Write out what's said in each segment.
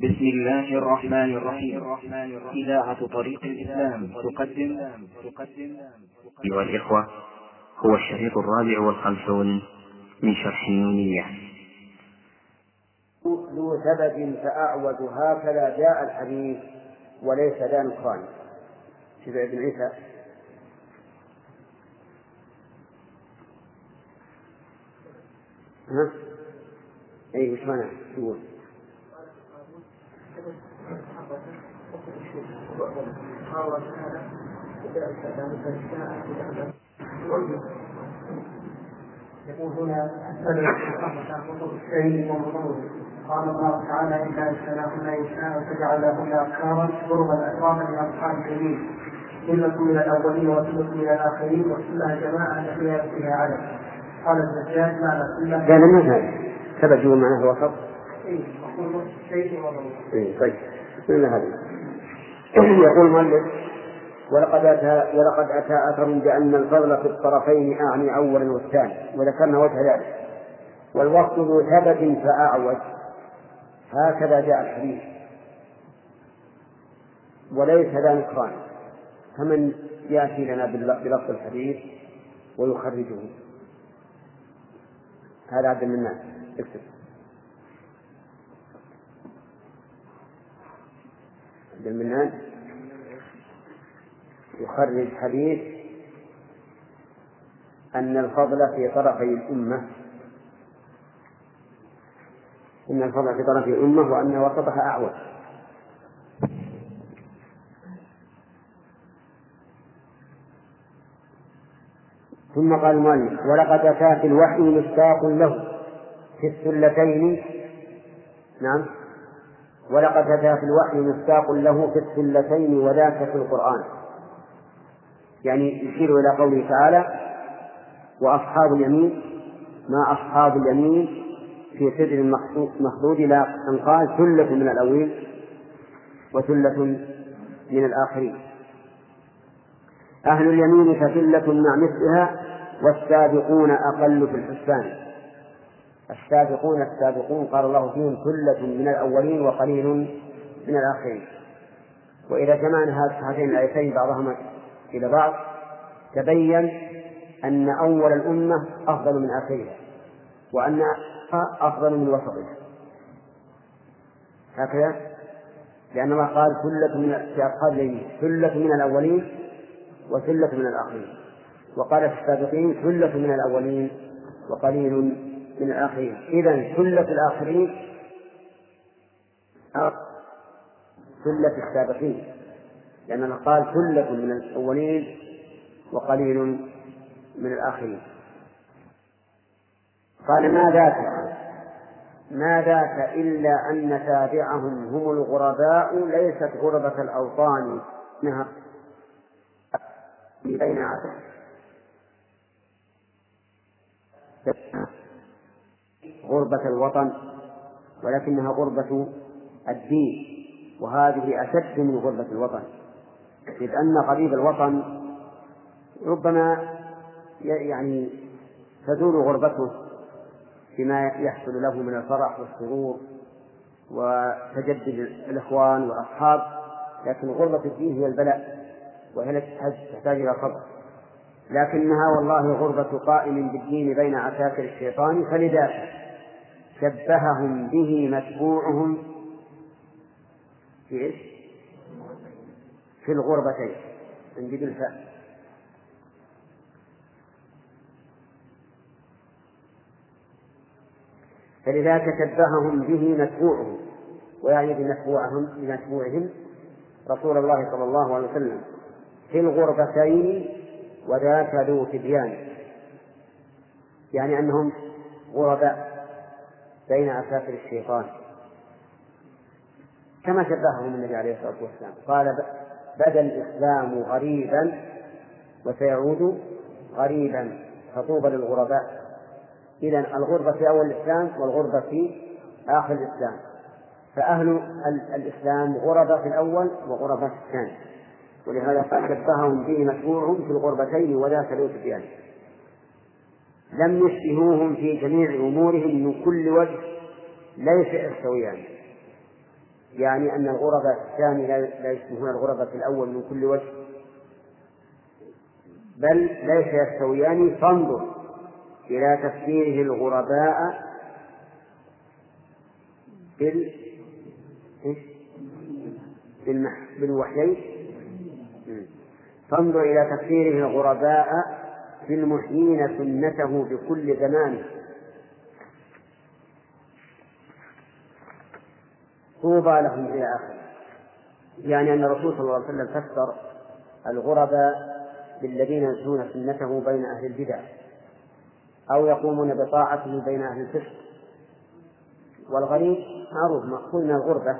بسم الله الرحمن الرحيم. إذاعة طريق الإسلام تقدم. تقدم أيها الإخوة هو الشريط الرابع والخمسون من شرح النونية ذو سبب فأعوج هكذا جاء الحديث وليس ذا نكران شبه ابن عيسى. ها؟ اي وش معنى؟ تقول؟ يقول هنا قال الله تعالى إنا أرسلناكم إنسانا فجعلناكم أبكارا شربا أترابا لأصحاب اليمين ثلة من الأولين وثلة من الآخرين وكلها جماعة فيها فيها عدد قال الزجاج معنى كلها كان من هذا سبب يقول معناه الوسط إيه وكل شيء وضعه. إيه طيب. من هذا؟ يقول المؤلف ولقد أتى ولقد أتى أثر بأن الفضل في الطرفين أعني أولا والثاني وذكرنا وجه ذلك. والوقت ذو سبب فأعوج. هكذا جاء الحديث. وليس ذا نكران. فمن يأتي لنا بلفظ الحديث ويخرجه. هذا عبد المنان. اكتب. عبد المنان يخرج حديث أن الفضل في طرفي الأمة. أن الفضل في طرفي الأمة وأن وسطها أعوج ثم قال المؤلف ولقد أتى في الوحي مشتاق له في السلتين نعم. ولقد أتى في الوحي مشتاق له في السلتين وذاك في القرآن. يعني يشير إلى قوله تعالى وأصحاب اليمين ما أصحاب اليمين في سدر مخضود إلى أن قال ثلة من الأولين وثلة من الآخرين. أهل اليمين فثلة مع مثلها والسابقون أقل في الحسان السابقون السابقون قال الله فيهم ثلة من الأولين وقليل من الآخرين. وإذا جمعنا هاتين الآيتين بعضهما إلى بعض تبين أن أول الأمة أفضل من آخرها وأن أفضل من وسطها. هكذا؟ لأن الله قال ثلة من في أصحاب ثلة من الأولين وثلة من الآخرين. وقال في السابقين ثلة من الأولين وقليل من الآخرين. إذا ثلة الآخرين ثلة السابقين. لأن الله قال ثلة من الأولين وقليل من الآخرين. قال ما ذاك؟ ما ذاك إلا أن تابعهم هم الغرباء ليست غربة الأوطان. إنها بين عدد. غربة الوطن ولكنها غربة الدين وهذه أشد من غربة الوطن. إذ أن قريب الوطن ربما يعني تزول غربته بما يحصل له من الفرح والسرور وتجدد الإخوان والأصحاب لكن غربة الدين هي البلاء وهي التي تحتاج إلى صبر. لكنها والله غربة قائم بالدين بين عساكر الشيطان فلذلك شبههم به متبوعهم في إيش؟ في الغربتين. عندي بالفاء فلذلك شبههم به متبوعهم ويعني بمتبوعهم بمتبوعهم رسول الله صلى الله عليه وسلم. في الغربتين وذاك ذو تبيان. يعني أنهم غرباء. بين عساكر الشيطان. كما شبههم النبي عليه الصلاة والسلام. قال بدا الإسلام غريبا وسيعود غريبا فطوبى للغرباء. إذا الغربة في أول الإسلام والغربة في آخر الإسلام. فأهل الإسلام غربة في الأول وغربة في الثاني. ولهذا شبههم به متبوعهم في الغربتين وذاك ذو سفيان لم يشبهوهم في جميع أمورهم من كل وجه ليس يستويان. يعني أن الغرباء الثاني لا يشبهون الغرباء الأول من كل وجه. بل ليس يستويان. فانظر إلى تفسيره الغرباء بال بالوحيين. فانظر إلى تفسيره الغرباء في المحيين سنته بكل زمان طوبى لهم إلى آخره. يعني أن الرسول صلى الله عليه وسلم فسر الغرباء بالذين ينشرون سنته بين أهل البدع أو يقومون بطاعته بين أهل الفسق. والغريب معروف مأخوذ من الغربة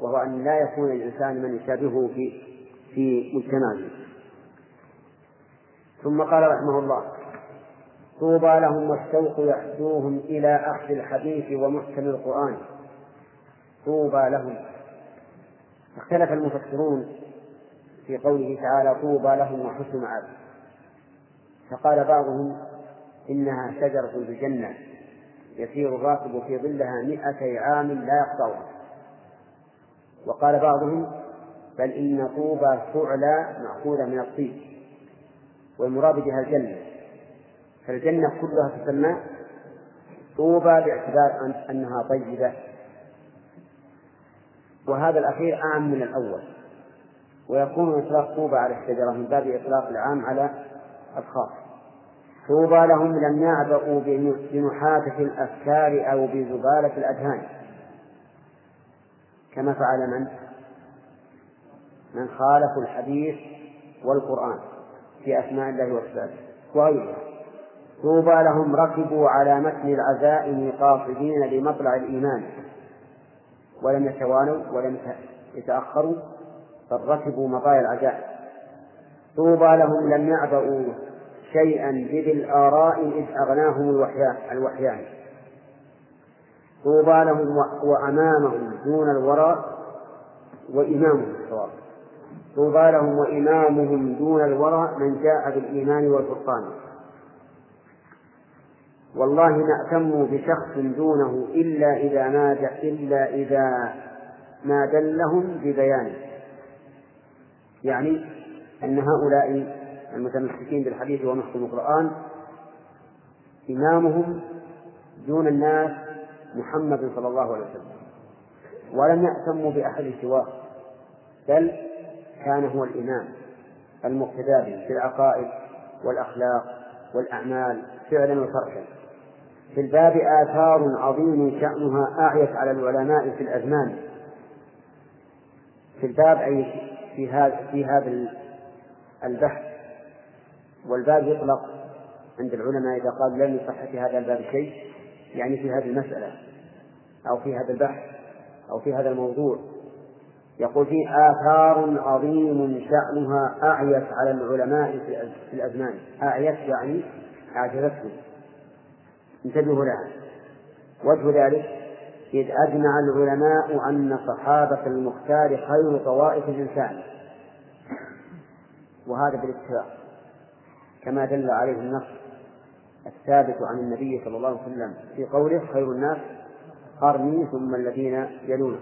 وهو أن لا يكون الإنسان من يشابهه في في مجتمعه. ثم قال رحمه الله طوبى لهم والشوق يحدوهم إلى أخذ الحديث ومحكم القرآن. طوبى لهم. اختلف المفسرون في قوله تعالى طوبى لهم وحسن مآب فقال بعضهم إنها شجرة في الجنة. يسير الراكب في ظلها مئتي عام لا يقطعها. وقال بعضهم بل إن طوبى فعلى مأخوذة من الطيب. والمراد بها الجنة. فالجنة كلها تسمى طوبى باعتبار أنها طيبة. وهذا الأخير أعم من الأول. ويكون إطلاق طوبى على الشجرة من باب إطلاق العام على الخاص طوبى لهم لم يعبأوا بنحاتة الأفكار أو بزبالة الأذهان. كما فعل من؟ من خالفوا الحديث والقرآن. في أسماء الله وصفاته. وغيرها طوبى لهم ركبوا على متن العزائم قاصدين لمطلع الإيمان. ولم يتوانوا ولم يتأخروا بل ركبوا مطايا العزائم طوبى لهم لم يعبأوا شيئا بذي الآراء إذ أغناهم الوحيان الوحيان. طوبى لهم وأمامهم دون الورى وإمامهم. الصواب طوبى لهم وإمامهم دون الورى من جاء بالإيمان والفرقان. والله نأتم بشخص دونه إلا إذا ما إلا إذا ما دلهم ببيانه يعني أن هؤلاء المتمسكين بالحديث ومحكم القرآن إمامهم دون الناس محمد صلى الله عليه وسلم. ولم يأتموا بأحد سواه. بل كان هو الإمام المقتدى به في العقائد والأخلاق والأعمال فعلا وتركا في الباب آثار عظيم شأنها أعيت على العلماء في الأزمان. في الباب أي في هذا في هذا البحث. والباب يطلق عند العلماء إذا قال لم يصح في هذا الباب شيء يعني في هذه المسألة أو في هذا البحث أو في هذا الموضوع. يقول فيه آثار عظيم شأنها أعيت على العلماء في الأزمان. أعيت يعني أعجبتهم. انتبهوا لها. وجه ذلك إذ أجمع العلماء أن صحابة المختار خير طوائف الإنسان. وهذا بالاتفاق. كما دل عليه النص الثابت عن النبي صلى الله عليه وسلم في قوله خير الناس قرني ثم الذين يلونه.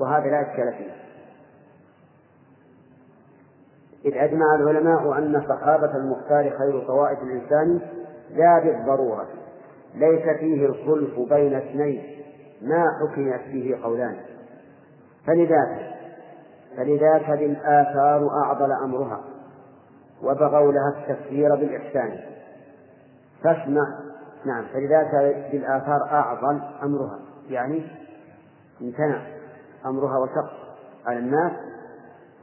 وهذا لا إشكال فيه. إذ أجمع العلماء أن صحابة المختار خير طوائف الإنسان لا بالضرورة ليس فيه الخلف بين اثنين ما حكمت فيه قولان. فلذاك فلذاك بالآثار أعضل أمرها وبغوا لها التفسير بالإحسان. فاسمع نعم فلذاك بالآثار أعظم أمرها يعني امتنع. أمرها وشق على الناس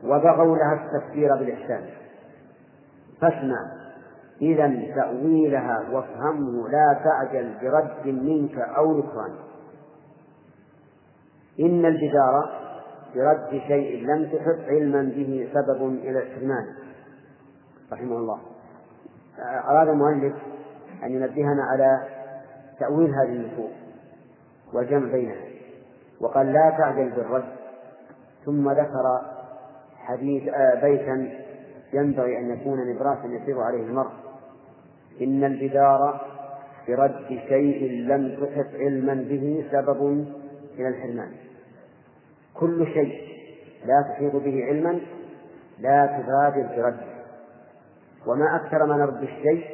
وبغوا لها التفسير بالإحسان. فاسمع. إذا تأويلها وافهمه لا تعجل برد منك أو نكران إن الجدار برد شيء لم تحط علما به سبب إلى الحرمان رحمه الله. أراد المؤلف أن ينبهنا على تأويل هذه النصوص والجمع بينها. وقال لا تعجل بالرد. ثم ذكر حديث آه بيتا ينبغي أن يكون نبراسا يسير عليه المرء. إن الجدار برد شيء لم تحط علما به سبب إلى الحرمان. كل شيء لا تحيط به علما لا تبادر برده وما أكثر ما نرد الشيء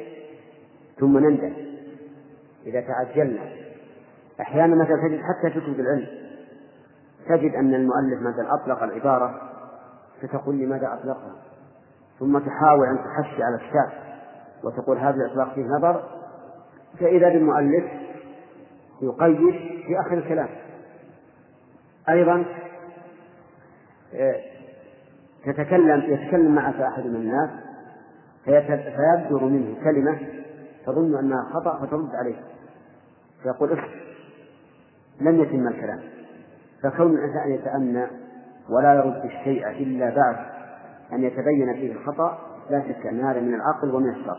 ثم نندم إذا تعجلنا أحيانا مثلا تجد حتى في كتب العلم. تجد أن المؤلف مثلا أطلق العبارة فتقول لماذا أطلقها. ثم تحاول أن تحشي على الشاف وتقول هذا الإطلاق فيه نظر فإذا بالمؤلف يقيد في آخر الكلام. أيضا آه، تتكلم يتكلم معك أحد من الناس فيبدر منه كلمة تظن أنها خطأ فترد عليه. فيقول لم يتم الكلام. فكون الإنسان يتأنى ولا يرد الشيء إلا بعد أن يتبين فيه الخطأ لا شك أن هذا من العقل ومن الشر.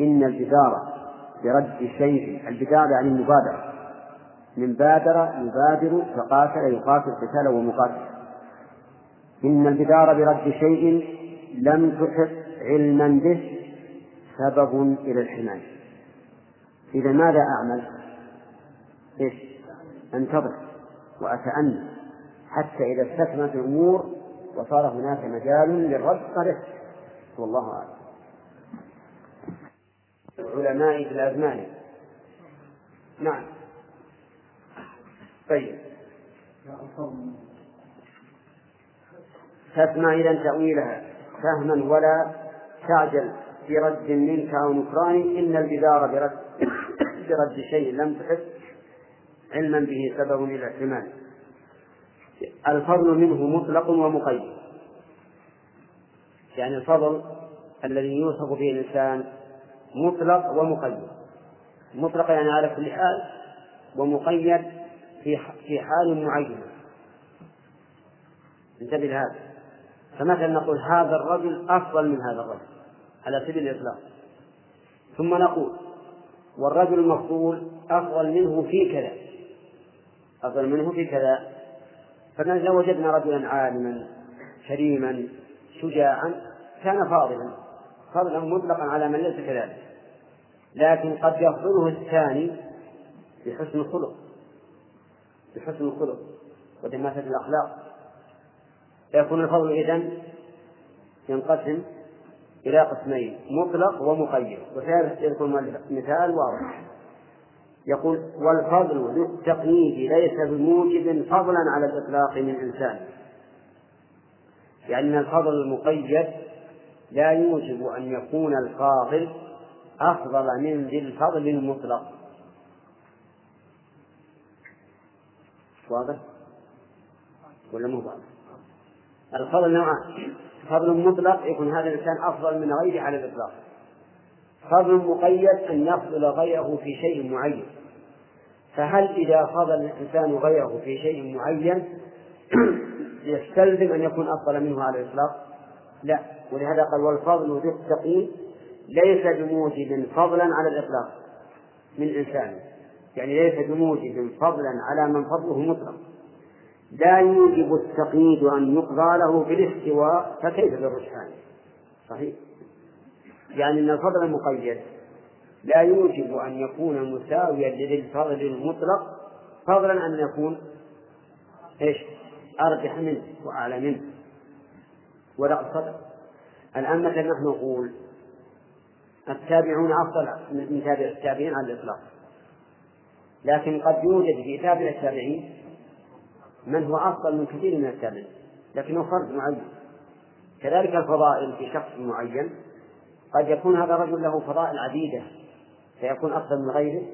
إن البدارة برد شيء البدارة يعني المبادرة. من بادر يبادر فقاتل يقاتل قتالا ومقاتل. إن البدار برد شيء لم تحط علما به سبب إلى الحماية. إذا ماذا أعمل؟ إيش؟ أنتظر. وأتأنى حتى إذا استكملت الأمور وصار هناك مجال للرد قررت والله أعلم. العلماء في الأزمان. نعم. طيب. فاسمع إذا تأويلها. فهما ولا تعجل في رد منك أو نكران إن الجدار برد برد شيء لم تحس. علما به سبب إلى احتمال. الفضل منه مطلق ومقيد. يعني الفضل الذي يوصف به الإنسان مطلق ومقيد. مطلق يعني على كل حال ومقيد في في حال معينة انتبه لهذا. فمثلا نقول هذا الرجل أفضل من هذا الرجل على سبيل الإطلاق. ثم نقول والرجل المفضول أفضل منه في كذا. أفضل منه في كذا. فلو وجدنا رجلا عالما كريما شجاعا كان فاضلا. فضلا مطلقا على من ليس كذلك. لكن قد يفضله الثاني بحسن الخلق. بحسن الخلق ودماسة الأخلاق. فيكون الفضل إذن ينقسم إلى قسمين مطلق ومقيد. وسيذكر مثال واضح. يقول والفضل ذو ليس بموجب فضلا على الإطلاق من إنسان. يعني الفضل المقيد لا يوجب أن يكون الفاضل أفضل من ذي الفضل المطلق. واضح؟ ولا مو واضح؟ الفضل نوعان. فضل مطلق يكون هذا الإنسان أفضل من غيره على الإطلاق. فضل مقيد أن يفضل غيره في شيء معين. فهل إذا فضل الإنسان غيره في شيء معين يستلزم أن يكون أفضل منه على الإطلاق؟ لا. ولهذا قال والفضل ذو التقي ليس بموجب فضلا على الإطلاق من إنسان. يعني ليس بموجب فضلا على من فضله مطلق. لا يوجب التقييد أن يقضى له بالاستواء فكيف بالرجحان؟ صحيح. يعني أن الفضل المقيد لا يوجب أن يكون مساويا للفضل المطلق فضلا أن يكون إيش؟ أرجح منه وأعلى منه. ولقد صدق الآن مثلا نحن نقول التابعون أفضل من تابع التابعين على الإطلاق. لكن قد يوجد في تابع التابعين من هو أفضل من كثير من التابعين. لكنه فرد معين. كذلك الفضائل في شخص معين قد يكون هذا الرجل له فضائل عديدة فيكون أفضل من غيره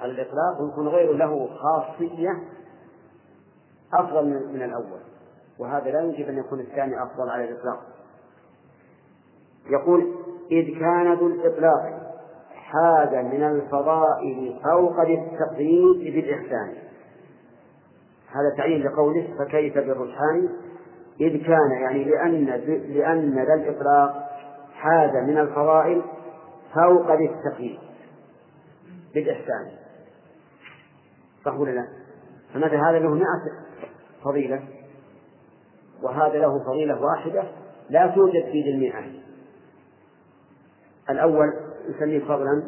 على الإطلاق ويكون غيره له خاصية أفضل من الأول. وهذا لا يجب أن يكون الثاني أفضل على الإطلاق. يقول إذ كان ذو الإطلاق حاد من الفضائل فوق التقييد بالإحسان. هذا تعيين لقوله فكيف بالرجحان؟ إذ كان يعني لأن لأن ذا الإطلاق حاد من الفضائل فوق التقييد. بالإحسان. صح ولا لا؟ هذا له مئة فضيلة وهذا له فضيلة واحدة لا توجد في ذي المئة الأول نسميه فضلا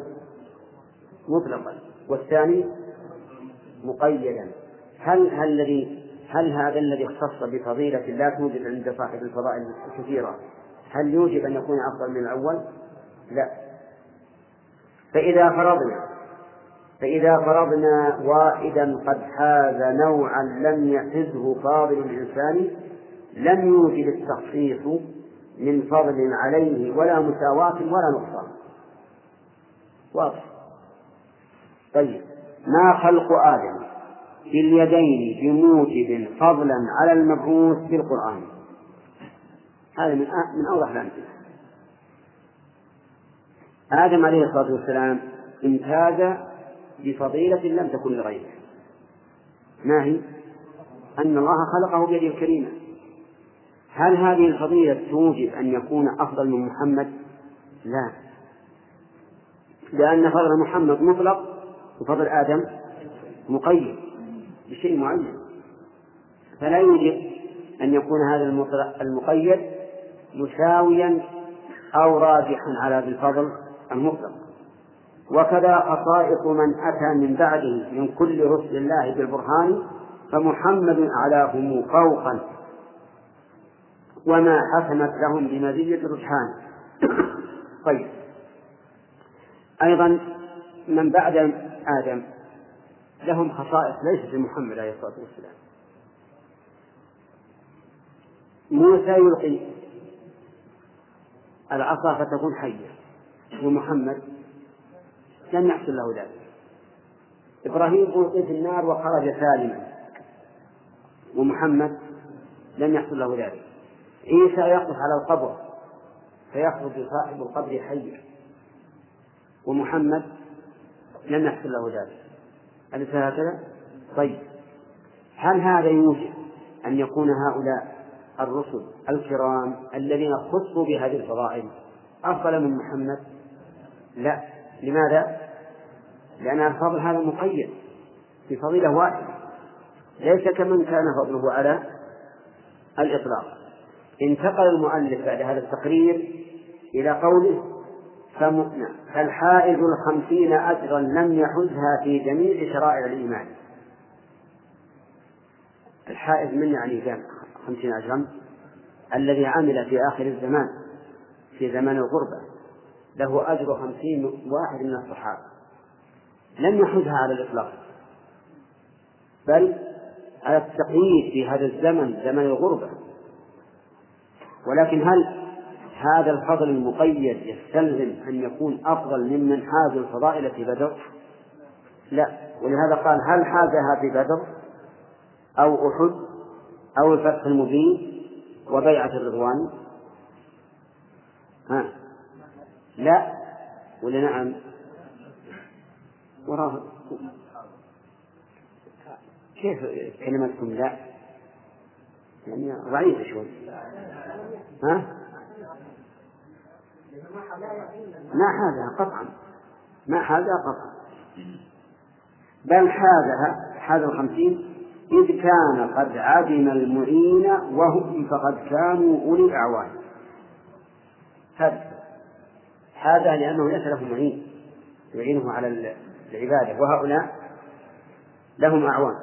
مطلقا والثاني مقيدا. هل هل الذي هل هذا الذي اختص بفضيلة لا توجد عند صاحب الفضائل الكثيرة هل يوجب أن يكون أفضل من الأول؟ لا. فإذا فرضنا فإذا فرضنا واحدا قد حاز نوعا لم يحزه فاضل الإنسان لم يوجد التخصيص من فضل عليه ولا مساواة ولا نقصان. واضح. طيب. ما خلق آدم باليدين بموجب فضلا على المبعوث في القرآن؟ هذا من من أوضح الأمثلة آدم عليه الصلاة والسلام امتاز بفضيلة لم تكن لغيره. ما هي؟ أن الله خلقه بيده الكريمة. هل هذه الفضيلة توجب أن يكون أفضل من محمد؟ لا. لأن فضل محمد مطلق وفضل آدم مقيد بشيء معين. فلا يوجب أن يكون هذا المقيد مساويا أو راجحا على ذي الفضل المطلق. وكذا خصائص من أتى من بعده من كل رسل الله بالبرهان فمحمد أعلاهم فوقا. وما حسنت لهم بمزية الرجحان. طيب. أيضا من بعد آدم لهم خصائص ليست لمحمد عليه الصلاة والسلام. موسى يلقي العصا فتكون حية. ومحمد لم يحصل له ذلك. إبراهيم ألقي في النار وخرج سالما. ومحمد لم يحصل له ذلك. عيسى يقف على القبر فيخرج صاحب القبر حيا. ومحمد لم يحصل له ذلك. أليس هكذا؟ طيب. هل هذا يوجب أن يكون هؤلاء الرسل الكرام الذين خصوا بهذه الفضائل. أفضل من محمد؟ لا. لماذا؟ لأن الفضل هذا مقيد بفضيلة واحدة. ليس كمن كان فضله على الإطلاق. انتقل المؤلف بعد هذا التقرير إلى قوله فالحائز الخمسين أجرا لم يحزها في جميع شرائع الإيمان. الحائز من يعني كان خمسين أجرا الذي عمل في آخر الزمان في زمن الغربة له أجر خمسين واحد من الصحابة. لم يحزها على الإطلاق بل على التقييد في هذا الزمن زمن الغربة. ولكن هل هذا الفضل المقيد يستلزم أن يكون أفضل ممن حاز الفضائل في بدر؟ لا. ولهذا قال هل حازها في بدر أو أحد؟ أو الفتح المبين وبيعة الرضوان؟ ها؟ لا. ولا نعم؟ وراه كيف كلمتكم لا؟ يعني ضعيفة شوي. ها؟ ما حازها قطعا. ما حازها قطعا. بل حازها حاز الخمسين إذ كان قد عدم المعين وهم فقد كانوا أولي أعوان هذا هذا لأنه ليس له معين يعينه على العبادة وهؤلاء لهم أعوان.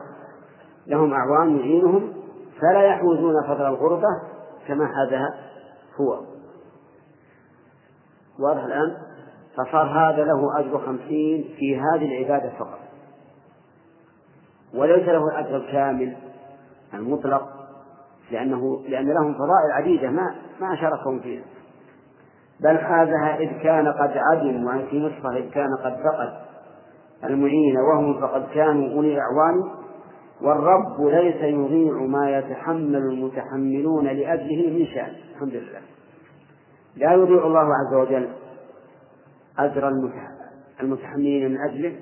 لهم أعوان يعينهم فلا يحوزون فضل الغربة كما حازها هو. واضح الآن؟ فصار هذا له أجر خمسين في هذه العبادة فقط. وليس له الأجر الكامل المطلق لأنه لأن لهم فضائل عديدة ما ما شاركهم فيها. بل حازها إذ كان قد عدم وفي نصفه إذ كان قد فقد المعين وهم فقد كانوا أولي أعوان والرب ليس يضيع ما يتحمل المتحملون لأجله من شأن. الحمد لله. لا يضيع الله عز وجل أجر المتحملين من أجله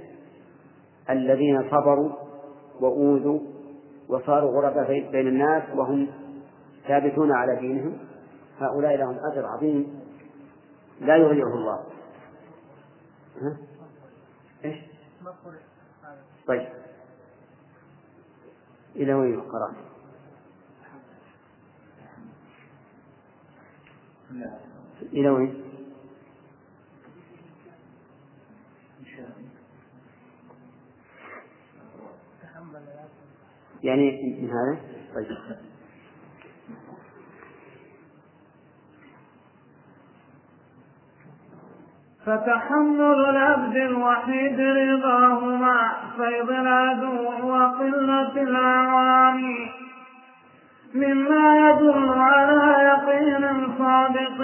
الذين صبروا وأوذوا وصاروا غرباء بين الناس وهم ثابتون على دينهم هؤلاء لهم أجر عظيم لا يضيعه الله ها؟ إيش؟ طيب إلى وين قرأت؟ إلى وين؟ يعني من هذا؟ طيب. فتحمل العبد الوحيد رضاه مع فيض العدو وقلة الأعوان. مما يدل على يقين صادق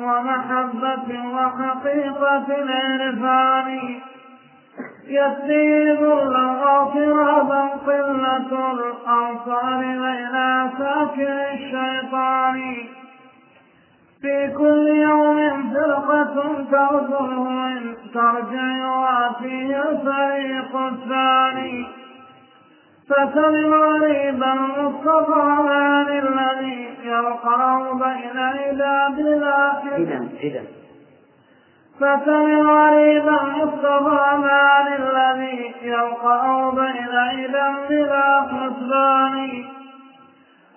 ومحبة وحقيقة العرفان يسيد غافرا قلة الأنصار بين ساكن الشيطان. في كل يوم فرقة إن ترجع وفيه الفريق الثاني. فسل غريبا مصطفى عن الذي يرقع بين عباد الله إذا إذا غريبا مصطفى عن الذي يرقع بين عباد الله حسبان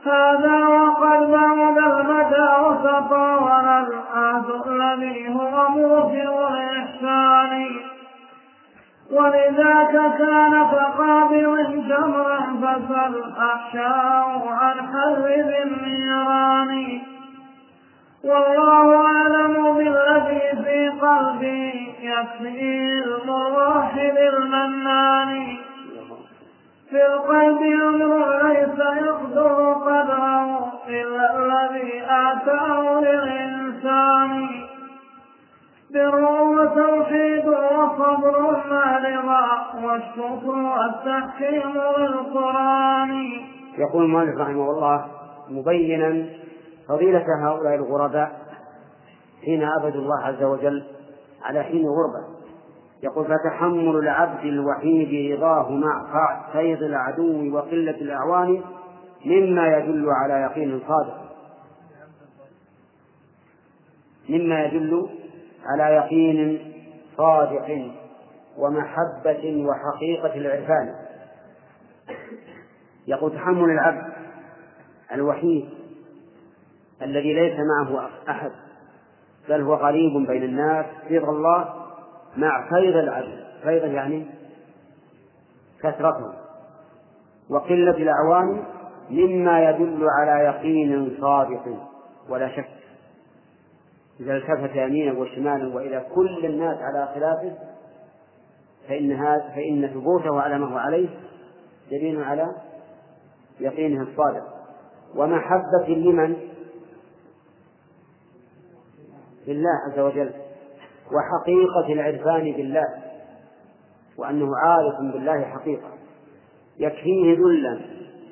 هذا وقد بعد المدى وتطاول العهد الذي هو موجب الإحسان ولذاك كان كقابل جمرا فسل أحشاه عن حرب النيران. والله أعلم بالذي في قلبي يكفي الواحد المنان. في القلب أمر ليس يقدر قدره إلا الذي آتاه للإنسان. بر وتوحيد وصبر مع رضا والشكر والتحكيم للقرآن. يقول المؤلف رحمه الله مبينا فضيلة هؤلاء الغرباء حين عبدوا الله عز وجل على حين غربة. يقول فتحمل العبد الوحيد رضاه مع فيض العدو وقلة الأعوان مما يدل على يقين صادق. مما يدل على يقين صادق ومحبة وحقيقة العرفان. يقول تحمل العبد الوحيد الذي ليس معه أحد بل هو غريب بين الناس رضا الله مع فيض العدل فيض يعني كثرته. وقلة الأعوان مما يدل على يقين صادق ولا شك. إذا التفت يمينا وشمالا وإلى كل الناس على خلافه فإن هذا فإن ثبوته على ما هو عليه دليل على يقينه الصادق. ومحبة لمن؟ لله عز وجل وحقيقة العرفان بالله وأنه عارف بالله حقيقة. يكفيه ذلا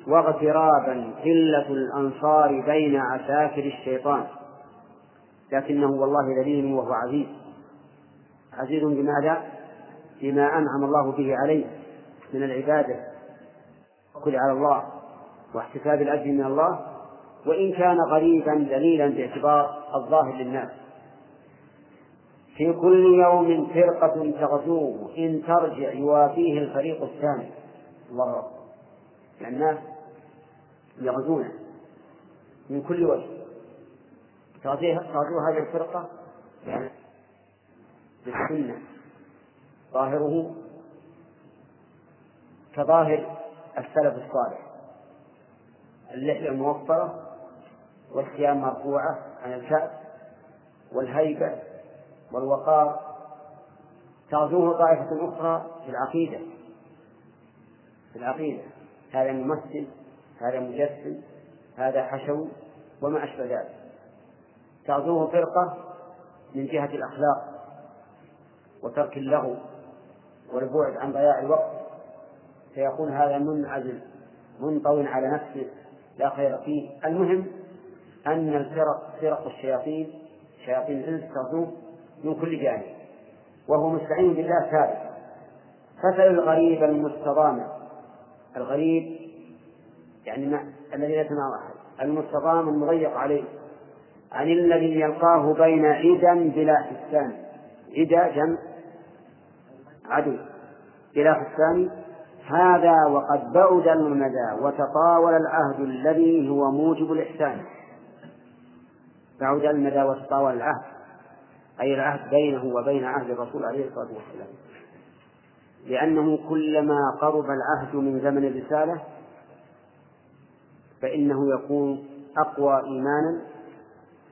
واغترابا قلة الأنصار بين عساكر الشيطان. لكنه والله ذليل وهو عزيز. عزيز بماذا؟ بما أنعم الله به عليه من العبادة. وكل على الله واحتساب الأجر من الله. وإن كان غريبا ذليلا باعتبار الظاهر للناس. في كل يوم فرقة تغزوه إن ترجع يوافيه الفريق الثاني. الله أكبر. يعني الناس يغزونه من كل وجه. تغزو هذه الفرقة؟ يعني بالسنة. ظاهره كظاهر السلف الصالح. اللحية الموفرة والثياب مرفوعة عن الكأس والهيبة والوقار تغزوه طائفة أخرى في العقيدة. في العقيدة. هذا ممثل هذا مجسم هذا حشو وما أشبه ذلك. تغزوه فرقة من جهة الأخلاق وترك اللغو والبعد عن ضياع الوقت. فيكون هذا منعزل منطوي على نفسه لا خير فيه. المهم أن الفرق فرق الشياطين شياطين الإنس تغزوه من كل جانب وهو مستعين بالله ثابت. فسل الغريب المستضام الغريب يعني ما الذي ليس معه أحد. المستضام المضيق عليه. عن الذي يلقاه بين عدا بلا حسان. عدا جمع عدو. بلا حسان. هذا وقد بعد المدى وتطاول العهد الذي هو موجب الإحسان. بعد المدى وتطاول العهد. أي العهد بينه وبين عهد الرسول عليه الصلاة والسلام. لأنه كلما قرب العهد من زمن الرسالة فإنه يكون أقوى إيمانا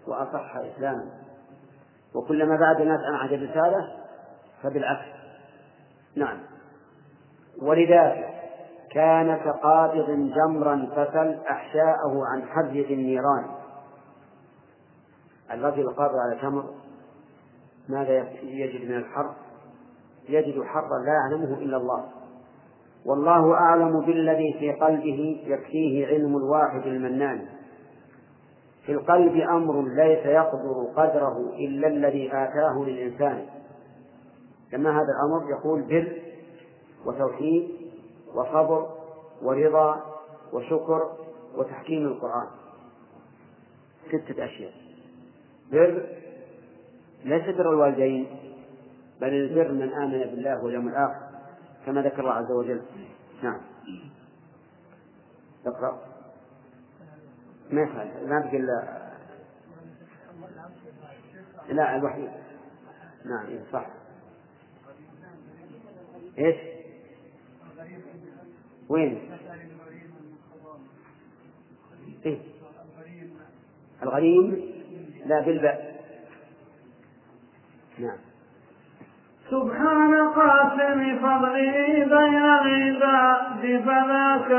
وأصح إسلاما. وكلما بعد الناس عن عهد الرسالة فبالعكس. نعم. ولذلك كان كقابض جمرا فسل أحشاءه عن حرج النيران. الرجل القابض على تمر ماذا يجد من الحر يجد حرا لا يعلمه إلا الله. والله أعلم بالذي في قلبه يكفيه علم الواحد المنان. في القلب أمر ليس يقدر قدره إلا الذي آتاه للإنسان. كما هذا الأمر يقول بر وتوحيد وصبر ورضا وشكر وتحكيم القرآن. ستة أشياء. بر ليس بر الوالدين بل البر من آمن بالله واليوم الآخر كما ذكر الله عز وجل. نعم. اقرأ. ما يفعل ما بقي إلا لا الوحيد. نعم إيه، صح. إيش؟ وين؟ إيه؟ الغريم؟ لا بالباء. نعم. سبحان قاسم فضله بين العباد فذاك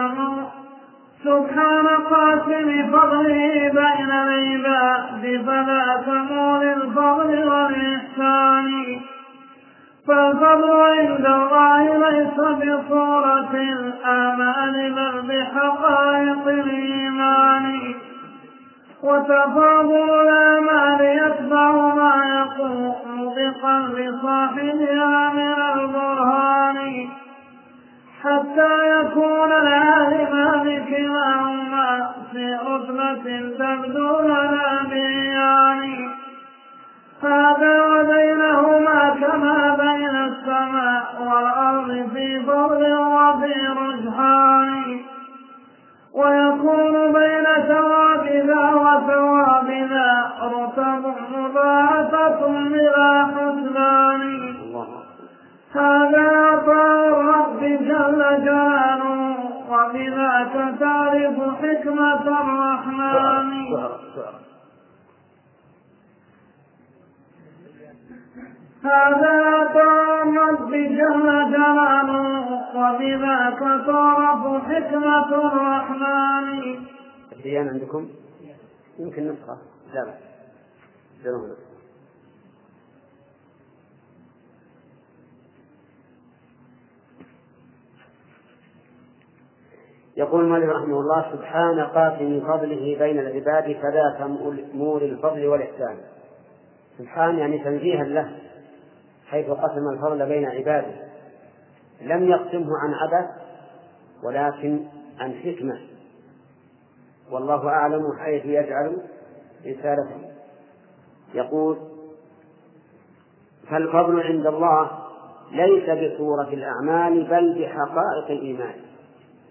سبحان قاسم فضله بين العباد فذاك مول الفضل والإحسان. فالفضل عند الله ليس بصورة الآمال بل بحقائق الإيمان. وتفاضل الآمال يتبع ما يقوم بقلب صاحبها من البرهان. حتى يكون العالمان كلاهما في رتبة تبدو لنا بعيان هذا وبينهما كما بين السماء والأرض في فضل وفي رجحان. ويكون بين ثواب ذا وثواب ذا رتب مضاعفة بلا حسنان هذا عطاء الرب جل جلاله وبذاك تعرف حكمة الرحمن. هذا الرب جل جلاله وبذاك تعرف حكمة الرحمن. الديان عندكم؟ يمكن نسخة لا بأس. يقول المؤلف رحمه الله سبحان قاسم فضله بين العباد فذاك مول الفضل والإحسان. سبحان يعني تنزيها له. حيث قسم الفضل بين عباده. لم يقسمه عن عبث ولكن عن حكمة. والله أعلم حيث يجعل رسالته. يقول فالفضل عند الله ليس بصورة الأعمال بل بحقائق الإيمان.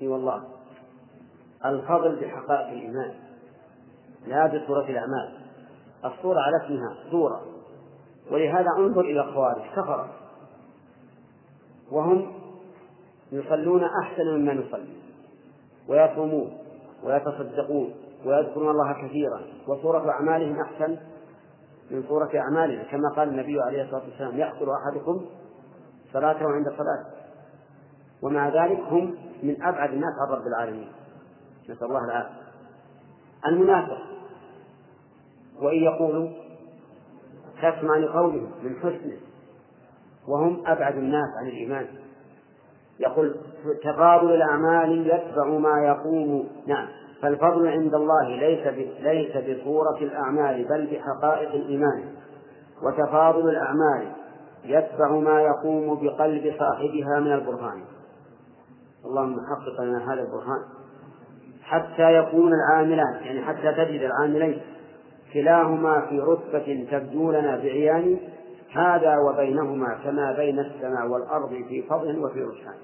أي والله الفضل بحقائق الإيمان لا بصورة الأعمال. الصورة على اسمها صورة. ولهذا انظر إلى الخوارج كفرة وهم يصلون أحسن مما نصلي. ويصومون ويتصدقون ويذكرون الله كثيرا. وصورة أعمالهم أحسن من صورة أعمالنا. كما قال النبي عليه الصلاة والسلام يحضر أحدكم صلاته عند صلاته. ومع ذلك هم من أبعد الناس عن رب العالمين. نسأل الله العافية. المنافق. وإن يقولوا تسمع لقولهم من حسنه وهم أبعد الناس عن الإيمان. يقول تفاضل الأعمال يتبع ما يقوم. نعم. فالفضل عند الله ليس ليس بصورة الأعمال بل بحقائق الإيمان. وتفاضل الأعمال يتبع ما يقوم بقلب صاحبها من البرهان. اللهم حقق لنا هذا البرهان. حتى يكون العاملان يعني حتى تجد العاملين. كلاهما في رتبة تبدو لنا بعيان هذا وبينهما كما بين السماء والأرض في فضل وفي رجحان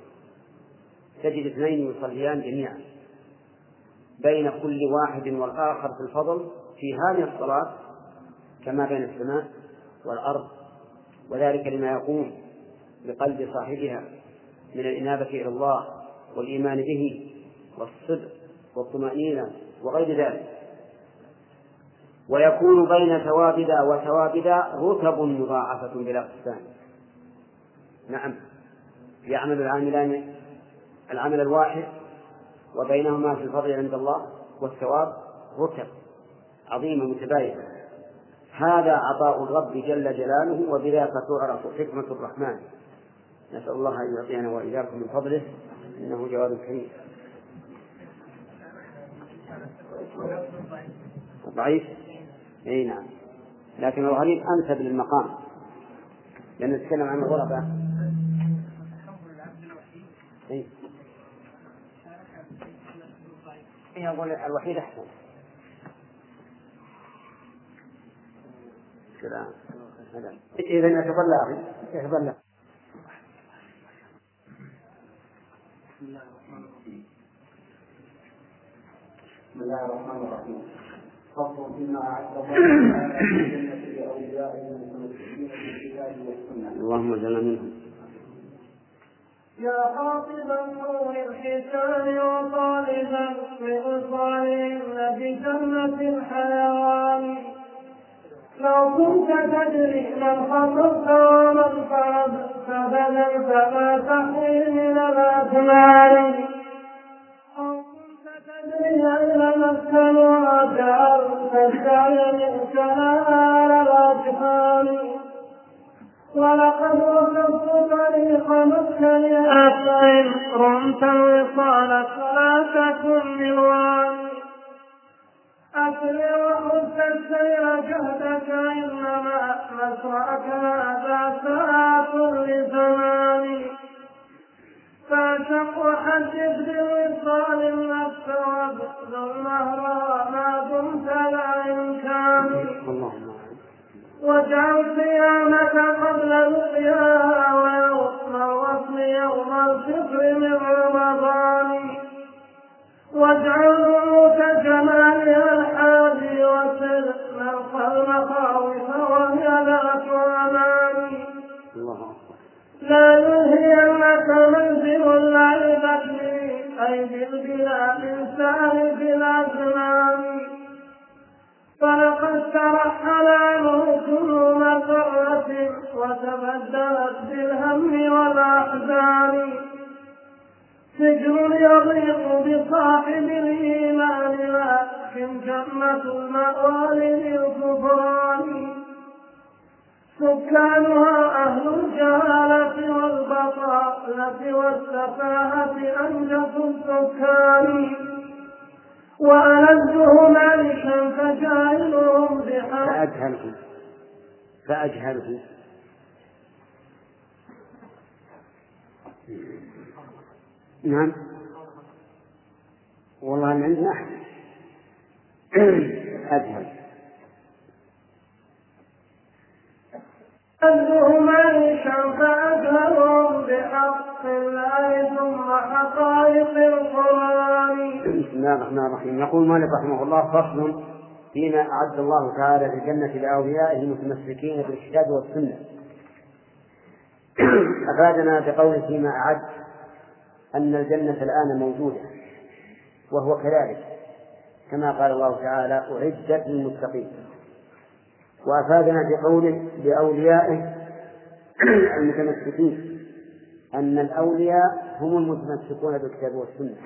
تجد اثنين يصليان جميعا. بين كل واحد والآخر في الفضل في هذه الصلاة كما بين السماء والأرض. وذلك لما يقوم بقلب صاحبها من الإنابة إلى الله والإيمان به والصدق والطمأنينة وغير ذلك. ويكون بين ثوابدا وثوابدا رتب مضاعفة بلا قسام نعم. يعمل العاملان العمل الواحد وبينهما في الفضل عند الله والثواب رتب عظيمة متباينة هذا عطاء الرب جل جلاله وبذاك تعرف حكمة الرحمن. نسأل الله أن يعطينا وإياكم من فضله. إنه جواد كريم. ضعيف؟ إي نعم. لكن الغريب أنسب للمقام. لأن نتكلم عن الغرباء إي. أقول الوحيد أحسن. سلام إذا يتظلى أخي يتظلى بسم الله الرحمن الرحيم. فصل فيما الله اللهم اجعلنا منهم. يا خاطب النور الختان وطالبا بوصالهن بجنة الحيوان. لو كنت تدري من خطبت ومن فرد فبدل فما تحوي من الأثمان ولقد وصفت طريق مسكن أسعد رمت الوصال فلا تكن بالوالي أسر وخذت السير جهدك إنما مسرعك هذا ساعة لزمان فاشق وحدث بالوصال النفس وابذل مهرها ما دمت لا اللهم واجعل صيامك قبل رؤياها ويوم الوصل يوم الفطر من رمضان واجعل بيوت جمالها الحادي وسر نلقى المخاوف وهي الله اكبر لا يلهينك منزل العبد أي بالبلا من سالف الازمان فلقد ترحل عنه كل مسرة وتبدلت بالهم والأحزان. سجن يضيق بصاحب الإيمان لكن جنة المأوى للكفران. سكانها أهل الجهالة والبطالة والسفاهة أنجس السكان. وألذهم عيشا فجاهلهم بحق فأجهله. فأجهله. نعم. والله من عندنا أحسن أجهل عيشا فأجهلهم بحق الله ثم حقائق القرآن؟ بسم الله الرحمن الرحيم. يقول مالك رحمه الله فصل فيما أعد الله تعالى في الجنة لأوليائه المتمسكين بالكتاب والسنة. أفادنا بقوله فيما أعد أن الجنة الآن موجودة وهو كذلك كما قال الله تعالى أعدت للمتقين. وأفادنا بقوله لأوليائه المتمسكين أن الأولياء هم المتمسكون بالكتاب والسنة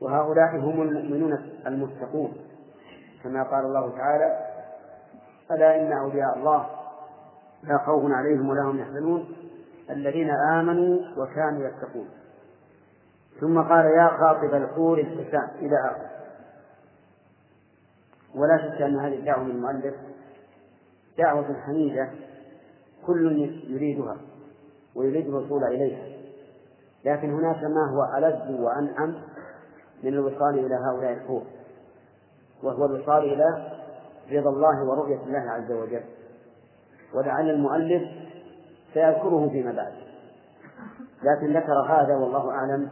وهؤلاء هم المؤمنون المتقون. كما قال الله تعالى ألا إن أولياء الله لا خوف عليهم ولا هم يحزنون الذين آمنوا وكانوا يتقون. ثم قال يا خاطب الحور الحسان إلى آخره ولا شك أن هذه الدعوة من المؤلف دعوة حميدة كل يريدها ويريد الوصول إليها لكن هناك ما هو ألذ وأنعم من الوصال إلى هؤلاء الحور وهو الوصال إلى رضا الله ورؤية الله عز وجل. ولعل المؤلف سيذكره فيما بعد. لكن ذكر هذا والله أعلم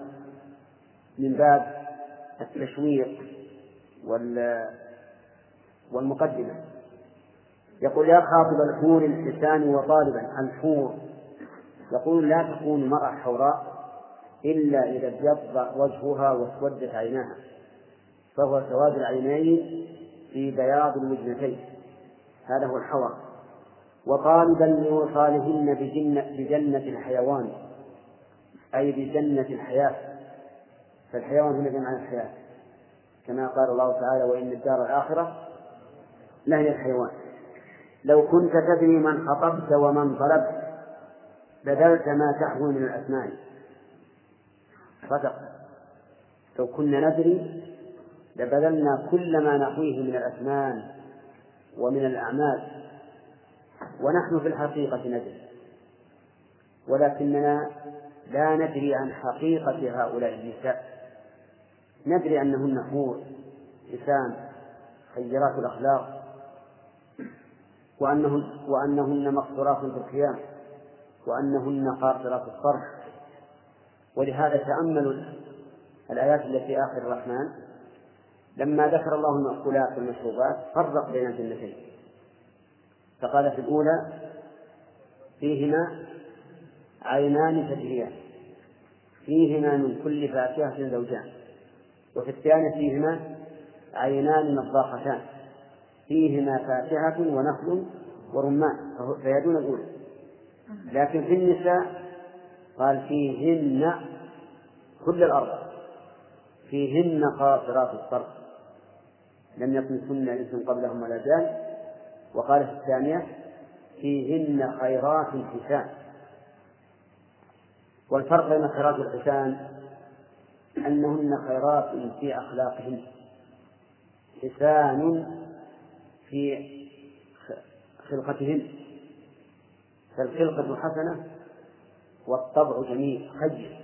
من باب التشويق وال والمقدمة. يقول يا خاطب الحور الحسان وطالبا الحور يقول لا تكون المرأة حوراء إلا إذا ابيض وجهها واسودت عيناها فهو سواد العينين في بياض الوجنتين هذا هو الحور وطالبا لوصالهن بجنة, بجنة الحيوان أي بجنة الحياة. فالحيوان هنا بمعنى الحياة. كما قال الله تعالى وإن الدار الآخرة لهي الحيوان. لو كنت تدري من خطبت ومن طلبت بذلت ما تحوي من الأسماء. صدق. لو كنا ندري لبذلنا كل ما نحويه من الأثمان ومن الأعمال. ونحن في الحقيقة ندري. ولكننا لا ندري عن حقيقة هؤلاء النساء. ندري أنهن حور لسان خيرات الأخلاق. وأنهن وأنهن مقصورات في القيام وأنهن قاصرات الصرف. ولهذا تأملوا الآيات التي في آخر الرحمن. لما ذكر الله المأكولات والمشروبات فرق بين الجنتين. فقال في الأولى فيهما عينان تجريان. فيهما من كل فاكهة زوجان. وفي الثانية فيهما عينان نضاختان فيهما فاكهة ونخل ورمان فهي دون الأولى. لكن في النساء قال فيهن كل الأرض فيهن قاصرات الطرف لم يطمثن انس قبلهم ولا جان. وقال في الثانية فيهن خيرات حسان والفرق بين خيرات الحسان أنهن خيرات في أخلاقهن حسان في خلقتهن. فالخلقة حسنة والطبع جميل خير.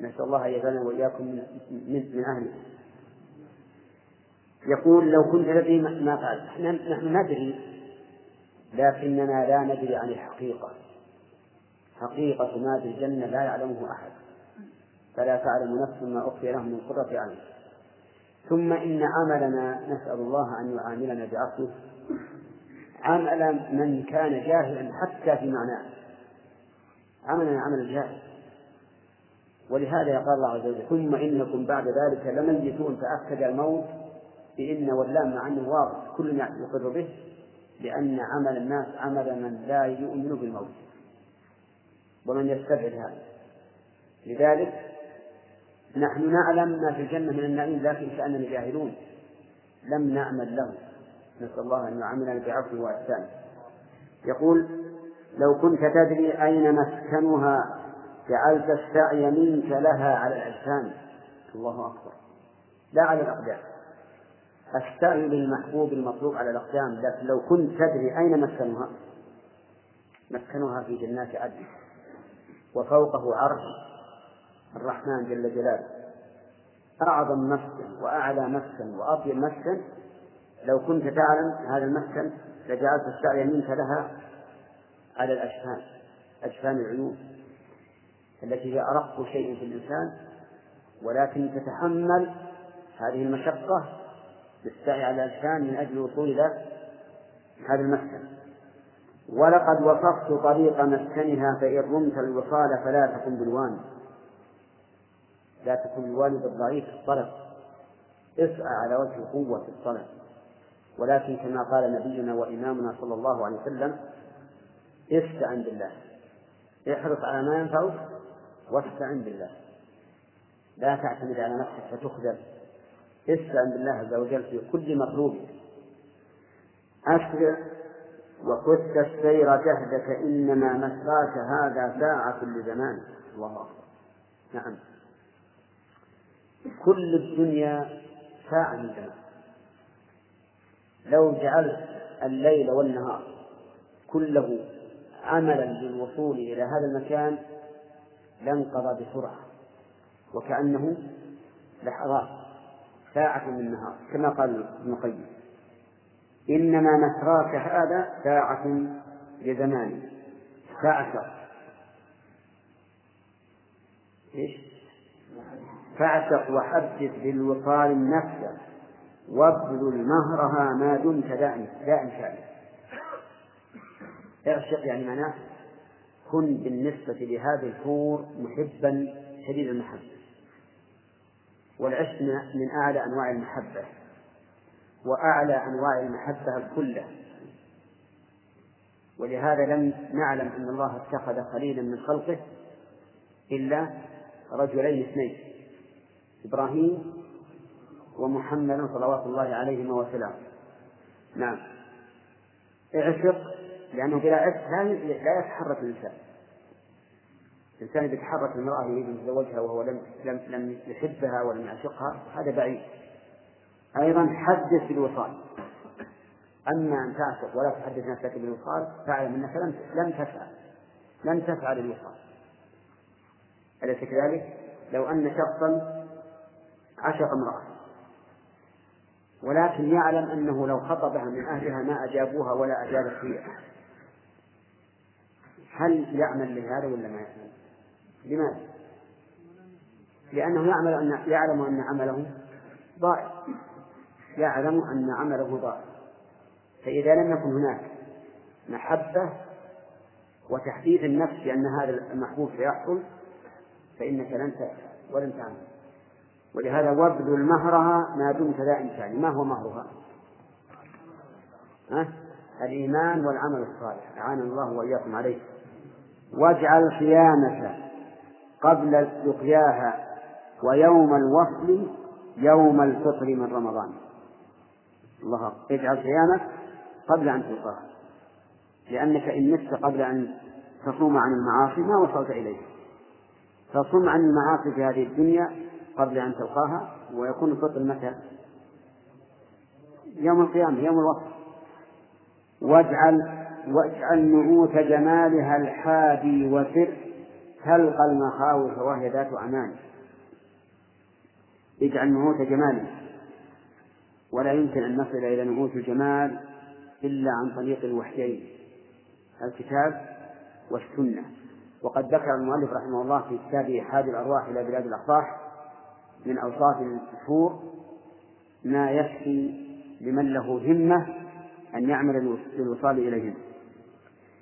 نسأل الله أن يجعلنا وإياكم من, من, من أهله. يقول لو كنت لدي ما فعلت. نحن ندري لكننا لا ندري عن الحقيقة. حقيقة ما في الجنة لا يعلمه أحد. فلا تعلم نفس ما أخفي لهم من قرة أعين. ثم إن عملنا نسأل الله أن يعاملنا بعفوه. عمل من كان جاهلا حتى في معناه. عملنا عمل الجاهل. ولهذا قال الله عز وجل ثم إنكم بعد ذلك لميتون فأكد الموت بإن واللام مع أنه واضح. كل يقر به لأن عمل الناس عمل من لا يؤمن بالموت ومن يستبعد هذا. لذلك نحن نعلم ما في الجنة من النعيم لكن كأننا جاهلون. لم نعمل له نسأل الله أن يعاملنا بعفو وإحسانه يقول لو كنت تدري أين مسكنها جعلت السعي منك لها على الأجسام الله أكبر. لا على الأقدام. السعي للمحبوب المطلوب على الأقدام لكن لو كنت تدري أين مسكنها مسكنها في جنات عدن وفوقه عرش الرحمن جل جلاله. أعظم مسكن وأعلى مسكن وأطيب مسكن لو كنت تعلم هذا المسكن لجعلت السعي منك لها على الأجفان أجفان العيون التي هي أرق شيء في الإنسان ولكن تتحمل هذه المشقة بالسعي على الأجفان من أجل الوصول إلى هذا المسكن ولقد وصفت طريق مسكنها فإن رمت الوصال فلا تكن بالوان. لا تكن بالوان بالضعيف في الطلب. اسعى على وجه القوة في الطلب. ولكن كما قال نبينا وإمامنا صلى الله عليه وسلم استعن بالله. احرص على ما ينفعك واستعن بالله. لا تعتمد على نفسك فتخذل. استعن بالله عز وجل في كل مطلوب. أسرع وكت السير جهدك إنما مسراك هذا ساعة لزمان. الله أكبر. نعم. كل الدنيا ساعة من زمان لو جعلت الليل والنهار كله عملا للوصول إلى هذا المكان لانقضى بسرعة وكأنه لحظات ساعة من النهار كما قال ابن القيم. إنما مسراك هذا ساعة لزمان فاعشق إيش؟ فاعشق وحدث بالوصال النفس. وابذل مهرها ما دمت دائم دائم شأنه اعشق يعني معناه؟ كن بالنسبة لهذه الحور محبا شديد المحبة. والعشق من أعلى أنواع المحبة وأعلى أنواع المحبة الكلة ولهذا لم نعلم أن الله اتخذ خليلا من خلقه إلا رجلين اثنين إبراهيم ومحمدا صلوات الله عليهما وسلامه نعم. اعشق لأنه بلا عشق لا يتحرك الإنسان. الإنسان إذا تحرك المرأة يريد أن يتزوجها وهو لم لم لم يحبها ولم يعشقها هذا بعيد. أيضا حدث بالوصال. أما أن تعشق ولا تحدث نفسك بالوصال فاعلم أنك لم لم تفعل. لم تفعل الوصال. أليس كذلك؟ لو أن شخصا عشق امرأة. ولكن يعلم أنه لو خطبها من أهلها ما أجابوها ولا أجابت فيه هل يعمل لهذا ولا ما يعمل؟ لماذا؟ لأنه يعمل أن يعلم أن عمله ضائع يعلم أن عمله ضائع فإذا لم يكن هناك محبة وتحديث النفس بأن هذا المحبوب سيحصل فإنك لن تفعل ولن تعمل ولهذا وابذل مهرها ما دمت ذا إنسان. ما هو مهرها؟ ها؟ الإيمان والعمل الصالح. أعان الله وإياكم عليه. واجعل صيامك قبل لقياها ويوم الوصل يوم الفطر من رمضان. الله اجعل صيامك قبل أن تلقاها. لأنك إن مت قبل أن تصوم عن المعاصي ما وصلت إليه. فصم عن المعاصي في هذه الدنيا قبل أن تلقاها ويكون الفطر متى؟ يوم القيامة يوم الوصف واجعل واجعل نعوت جمالها الحادي وسر تلقى المخاوف وهي ذات أمان. اجعل نعوت جمالها. ولا يمكن أن نصل إلى نعوت الجمال إلا عن طريق الوحيين الكتاب والسنة. وقد ذكر المؤلف رحمه الله في كتابه حاد الأرواح إلى بلاد الأفراح من أوصاف السحور ما يكفي لمن له همة أن يعمل للوصال إليهم.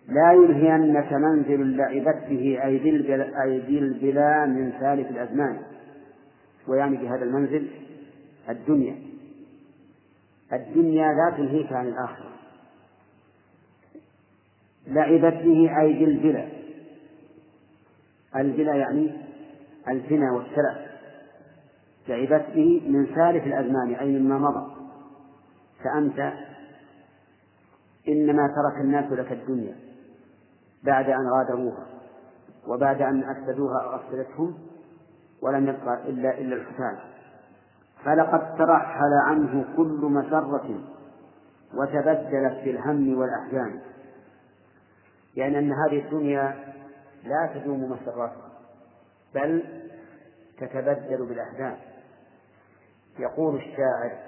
لا يلهينك منزل لعبت به أيدي البلا من ثالث الأزمان. ويعني بهذا المنزل الدنيا. الدنيا لا تلهيك عن الآخرة. لعبت به أيدي البلا البلا يعني الزنا والسلف لعبت به من سالف الأزمان أي مما مضى. فأنت إنما ترك الناس لك الدنيا بعد أن غادروها وبعد أن أفسدوها أفسدتهم ولم يبقى إلا إلا الحسان فلقد ترحل عنه كل مسرة وتبدلت بالهم والأحزان. يعني أن هذه الدنيا لا تدوم مسراتها بل تتبدل بالأحزان. يقول الشاعر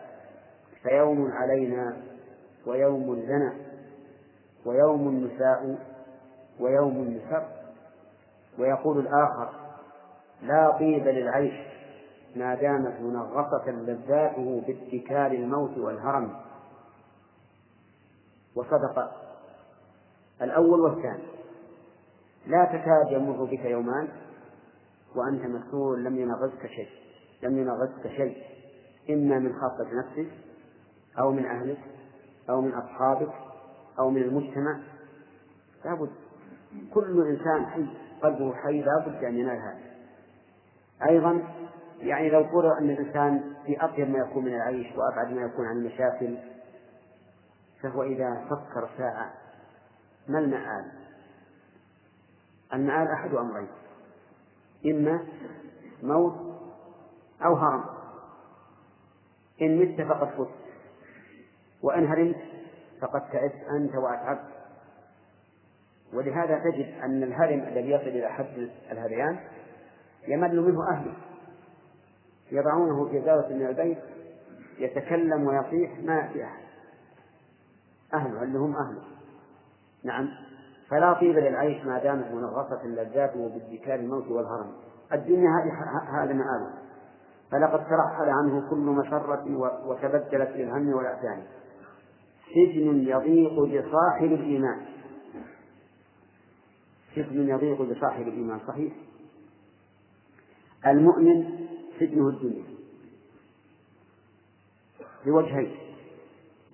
فيوم علينا ويوم لنا ويوم نساء ويوم نسر ويقول الآخر لا طيب للعيش ما دامت منغصة لذاته باتكال الموت والهرم. وصدق الأول والثاني. لا تكاد يمر بك يومان وأنت مسؤول لم ينغزك شيء لم ينغزك شيء. إما من خاصة نفسك أو من أهلك أو من أصحابك أو من المجتمع. لابد كل إنسان حي قلبه حي لابد أن ينال هذا. أيضا يعني لو قرر أن الإنسان في أطيب ما يكون من العيش وأبعد ما يكون عن المشاكل فهو إذا فكر ساعة ما المآل؟ المآل أحد أمرين إما موت أو هرم. إن مت فقد فزت. وإن هرمت فقد تعبت أنت وأتعبت. ولهذا تجد أن الهرم الذي يصل إلى حد الهذيان يمل منه أهله. يضعونه في زاوية من البيت يتكلم ويصيح ما يأتي أحد. أهله اللي هم أهله نعم. فلا طيب للعيش ما دامت منغصة لذاته باتكال الموت والهرم. الدنيا هذه هذا مآله فلقد ترحل عنه كل مسرة وتبدلت للهم والأحزان. سجن يضيق بصاحب الإيمان. سجن يضيق بصاحب الإيمان صحيح؟ المؤمن سجنه الدنيا. بوجهين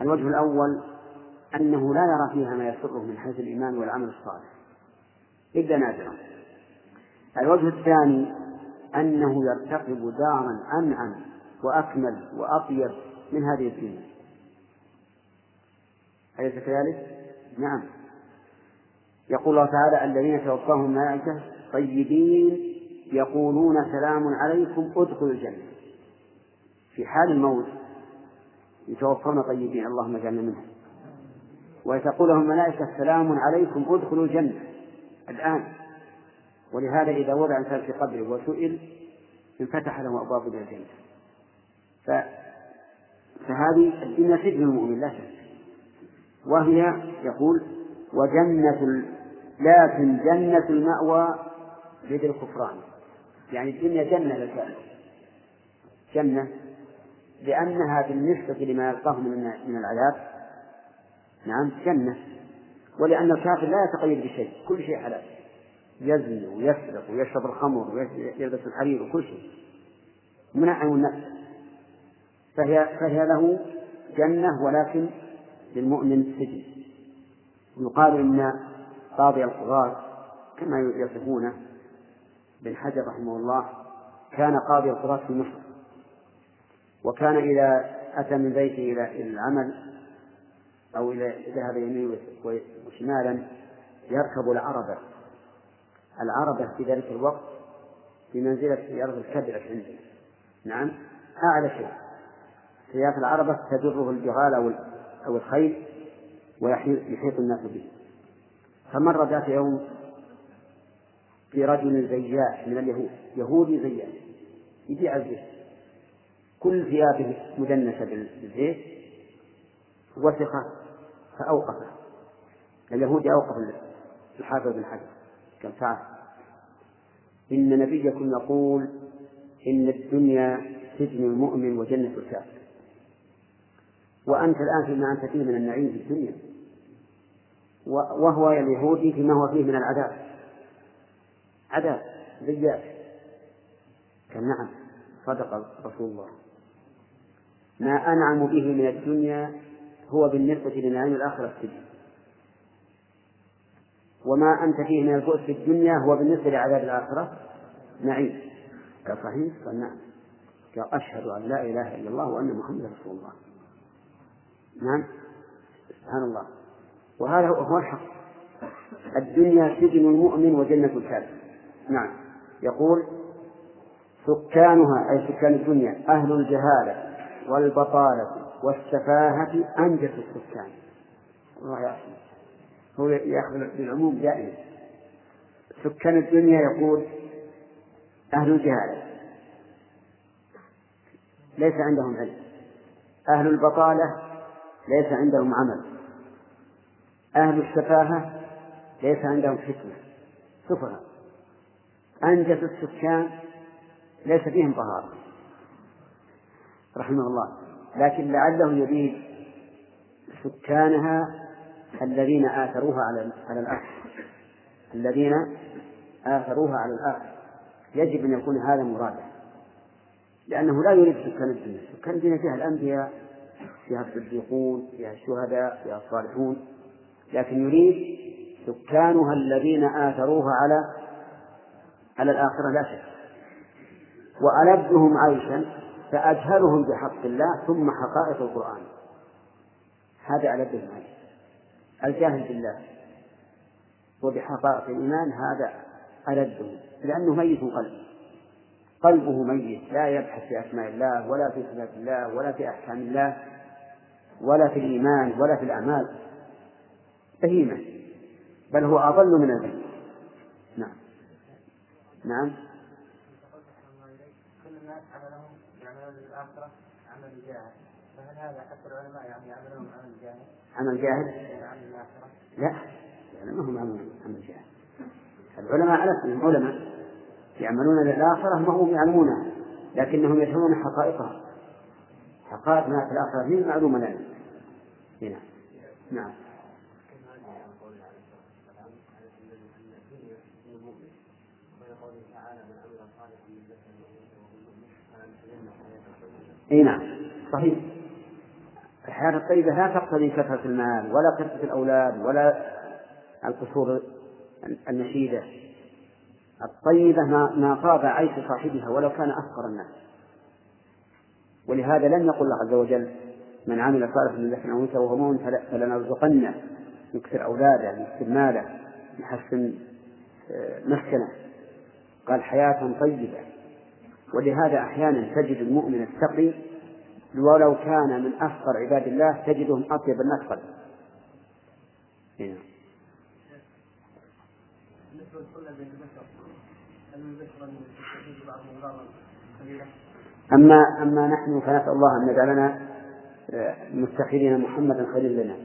الوجه الأول أنه لا يرى فيها ما يسره من حيث الإيمان والعمل الصالح. إلا نادرا. الوجه الثاني أنه يرتقب دارا أنعم وأكمل وأطيب من هذه الدنيا. أليس كذلك؟ نعم. يقول الله تعالى الذين توفاهم الملائكة طيبين يقولون سلام عليكم ادخلوا الجنة. في حال الموت يتوفون طيبين اللهم اجعلنا منهم. وتقول لهم الملائكة سلام عليكم ادخلوا الجنة. الآن ولهذا إذا وضع الإنسان في قبره وسئل انفتح له أبواب الجنة ف... فهذه الدنيا سجن المؤمن لا شك. وهي يقول وجنة لكن جنة المأوى بيد الكفران. يعني الدنيا جنة للكافر. جنة لأنها بالنسبة لما يلقاه من من العذاب. نعم جنة. ولأن الكافر لا يتقيد بشيء كل شيء حلال. يزني ويسرق ويشرب الخمر ويلبس الحرير وكل شيء. منعم النفس فهي فهي له جنة ولكن للمؤمن سجن. يقال إن قاضي القضاة كما يصفونه بن حجر رحمه الله كان قاضي القضاة في مصر. وكان إذا أتى من بيته إلى العمل أو إلى ذهب يمينا وشمالا يركب العربة. العربة في ذلك الوقت بمنزلة أرض الكبرة عندنا نعم. أعلى شيء. سياف العربة تجره البغال أو أو الخيل ويحيط الناس به. فمر ذات يوم في رجل زياح من اليهود. يهودي زياح يبيع الزيت. كل ثيابه مدنسة بالزيت. وسخ فأوقفه. اليهودي أوقف الحافظ بن حجر. قال تعال إن نبيكم يقول إن الدنيا سجن المؤمن وجنة الكافر. وأنت الآن فيما أنت فيه من النعيم في الدنيا. وهو اليهودي فيما هو فيه من العذاب. عذاب زيات قال نعم صدق رسول الله. ما أنعم به من الدنيا هو بالنسبة لنعيم الآخرة السجن. وما أنت فيه من البؤس في الدنيا هو بالنسبة لعذاب الآخرة؟ نعيم. قال صحيح قال نعم؟ قال أشهد أن لا إله إلا الله وأن محمدا رسول الله. نعم؟ سبحان الله. وهذا هو الحق. الدنيا سجن المؤمن وجنة الكافر. نعم. يقول سكانها أي سكان الدنيا أهل الجهالة والبطالة والسفاهة أنجس السكان. الله يعصم هو يأخذ بالعموم دائما سكان الدنيا يقول أهل الجهالة. ليس عندهم علم. أهل البطالة ليس عندهم عمل. أهل السفاهة ليس عندهم حكمة. سفهاء. أنجس السكان ليس فيهم طهارة. رحمه الله. لكن لعله يريد سكانها الذين آثروها على على الآخر الذين آثروها على الآخر يجب أن يكون هذا مرادا لأنه لا يريد سكان الدنيا سكان الدنيا فيها الأنبياء فيها الصديقون فيها الشهداء فيها الصالحون. لكن يريد سكانها الذين آثروها على على الآخرة لا شك. وألذهم عيشا فأجهلهم بحق الله ثم حقائق القرآن. هذا ألذهم عيشا. الجاهل بالله وبحقائق الإيمان هذا ألذه لأنه ميت قلبه. قلبه ميت لا يبحث في أسماء الله ولا في صفات الله ولا في أحكام الله ولا في الإيمان ولا في الأعمال. بهيمة بل هو أضل من البهيمة. نعم. نعم. كل الناس عملهم يعملون للآخرة عمل الجاهل هذا حتى العلماء يعني يعملون عمل جاهل؟ عمل الآخرة؟ لا يعني ما هم عمل عمل جاهل. العلماء على اسمهم علماء يعملون للآخرة ما هم يعلمونها لكنهم يفهمون حقائقها. حقائق ما في الآخرة هي معلومة لنا هنا. نعم. اي نعم. صحيح. الحياة الطيبة لا تقتضي كثرة المال ولا كثرة الأولاد ولا القصور النشيدة. الطيبة ما طاب عيش صاحبها ولو كان أفقر الناس. ولهذا لم يقل الله عز وجل من عمل صالحا من ذكر أو أنثى وهو مؤمن فلنرزقنه. يكثر أولاده يكثر ماله يحسن آه، مسكنه. قال حياة طيبة. ولهذا أحيانا تجد المؤمن التقي ولو كان من أفقر عباد الله تجدهم أطيب الناس قلبا. نعم. أما أما نحن فنسأل الله أن يجعلنا آه، متخذين محمدا خليلا لنا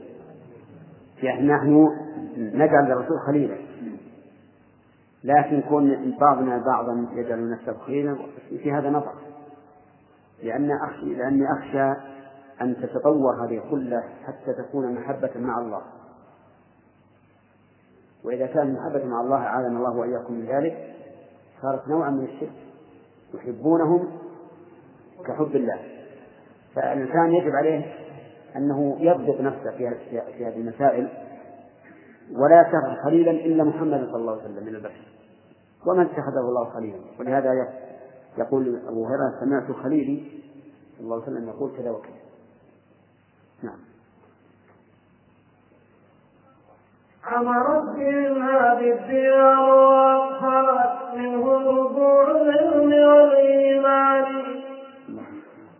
يعني نحن نجعل الرسول خليلا لكن كون بعضنا بعضا يجعل نفسه خليلا في هذا نظر لأن أخشى لأني أخشى أن تتطور هذه الخلة حتى تكون محبة مع الله. وإذا كان محبة مع الله أعاذنا الله وإياكم من ذلك صارت نوعا من الشرك. يحبونهم كحب الله. فالإنسان يجب عليه أنه يضبط نفسه في هذه المسائل ولا يتخذ خليلا إلا محمدا صلى الله عليه وسلم من البشر. ومن اتخذه الله خليلا. ولهذا يقول أبو هريرة سمعت خليلي صلى الله عليه وسلم يقول كذا وكذا. نعم. أمرت بهم هذه الديار وأدخلت منه ربوع العلم والإيمان.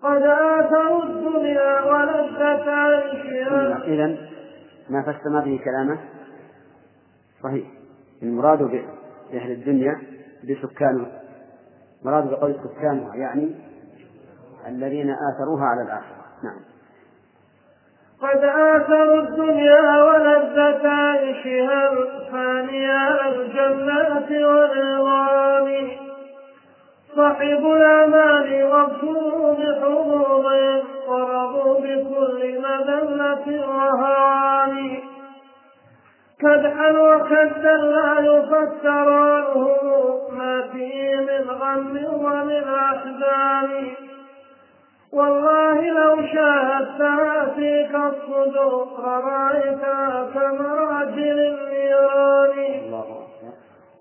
قد آثروا الدنيا ولذة عيشها إذا ما فسر به كلامه؟ صحيح. المراد بأهل الدنيا بسكانها مراد بقول سكانها يعني الذين آثروها على الآخرة. نعم. قد آثروا الدنيا ولذة عيشها الفانية الجنات والعظام صحب الأمان واغفروا بحظوظهم ورضوا بكل مذلة وهوان كدحا وكدا لا يفسر عنه ما فيه من غم ومن أحزان. والله لو شاهدتها فيك الصدور رأيتها كمراجل النيران.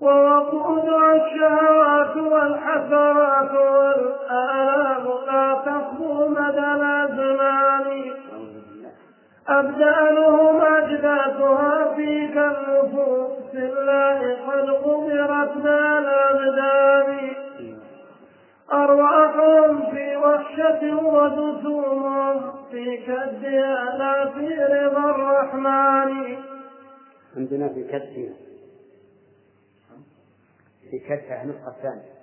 ووقودها الشهوات والحسرات والآلام أبدانهم أجداثها فيك النفوس. الله قد قبرت ما الأبدان. أرواحهم في وحشة وجسومهم في كدها لا في رضا الرحمن. عندنا في كدها في كدها النسخة الثانية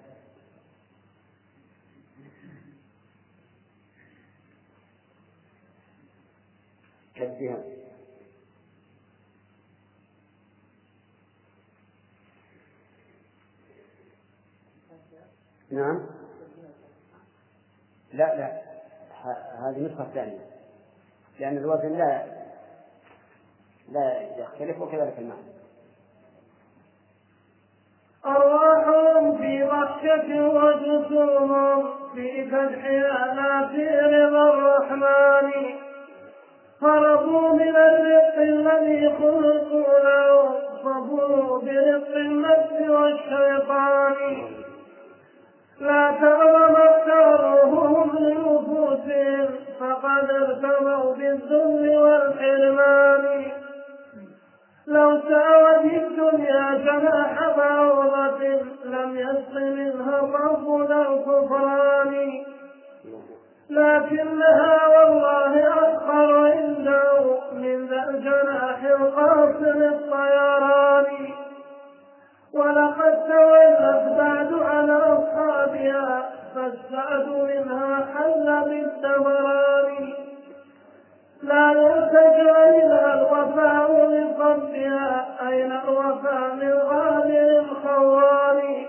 كدها نعم. لا لا. هذه النسخة ثانية. لأن الوزن لا لا يختلف وكذلك المعنى. أرواحهم في وحشة وجسومهم في في رضا الرحمن. هربوا من الرق الذي خلقوا له صفوا برق النفس والشيطان. لا تعطهم اختيارهم لنفوسهم فقد ارتموا بالذل والحرمان. لو ساوت الدنيا جناح بعوضة لم يسق منها الرب ذا الكفران. لكنها والله أحقر عنده من ذا الجناح القاصر الطيران. ولقد تولت بعد على أصحابها فالسعد منها حل بالدوران لا يلتجا إلى الوفاء من قبلها أين الوفاء من غادر الخوان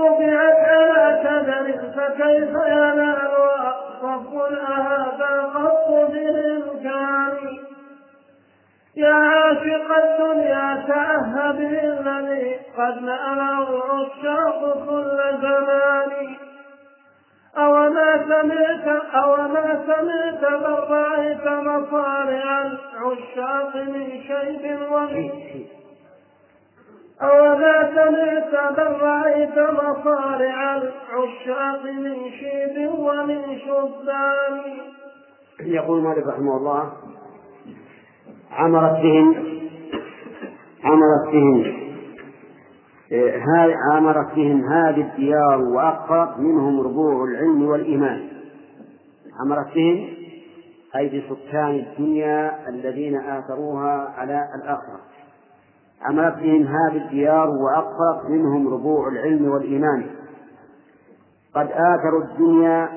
طبعت على كدر فكيف ينالها صف أهذا قط بالإمكان يا عاشق الدنيا تأهب الذي قد نأله العشاق كل زمان. أوما سمعت أوما سمعت بل رأيت مصارع العشاق من شيب ومن أوما سمعت بل رأيت مصارع العشاق من شيب ومن شبان. يقول مالك رحمه الله عمرت بهم عمرت بهم عمرت بهم هذه الديار وأقرب منهم ربوع العلم والإيمان. عمرت بهم أي بسكان الدنيا الذين آثروها على الآخرة. عمرت بهم هذه الديار وأقرب منهم ربوع العلم والإيمان. قد آثروا الدنيا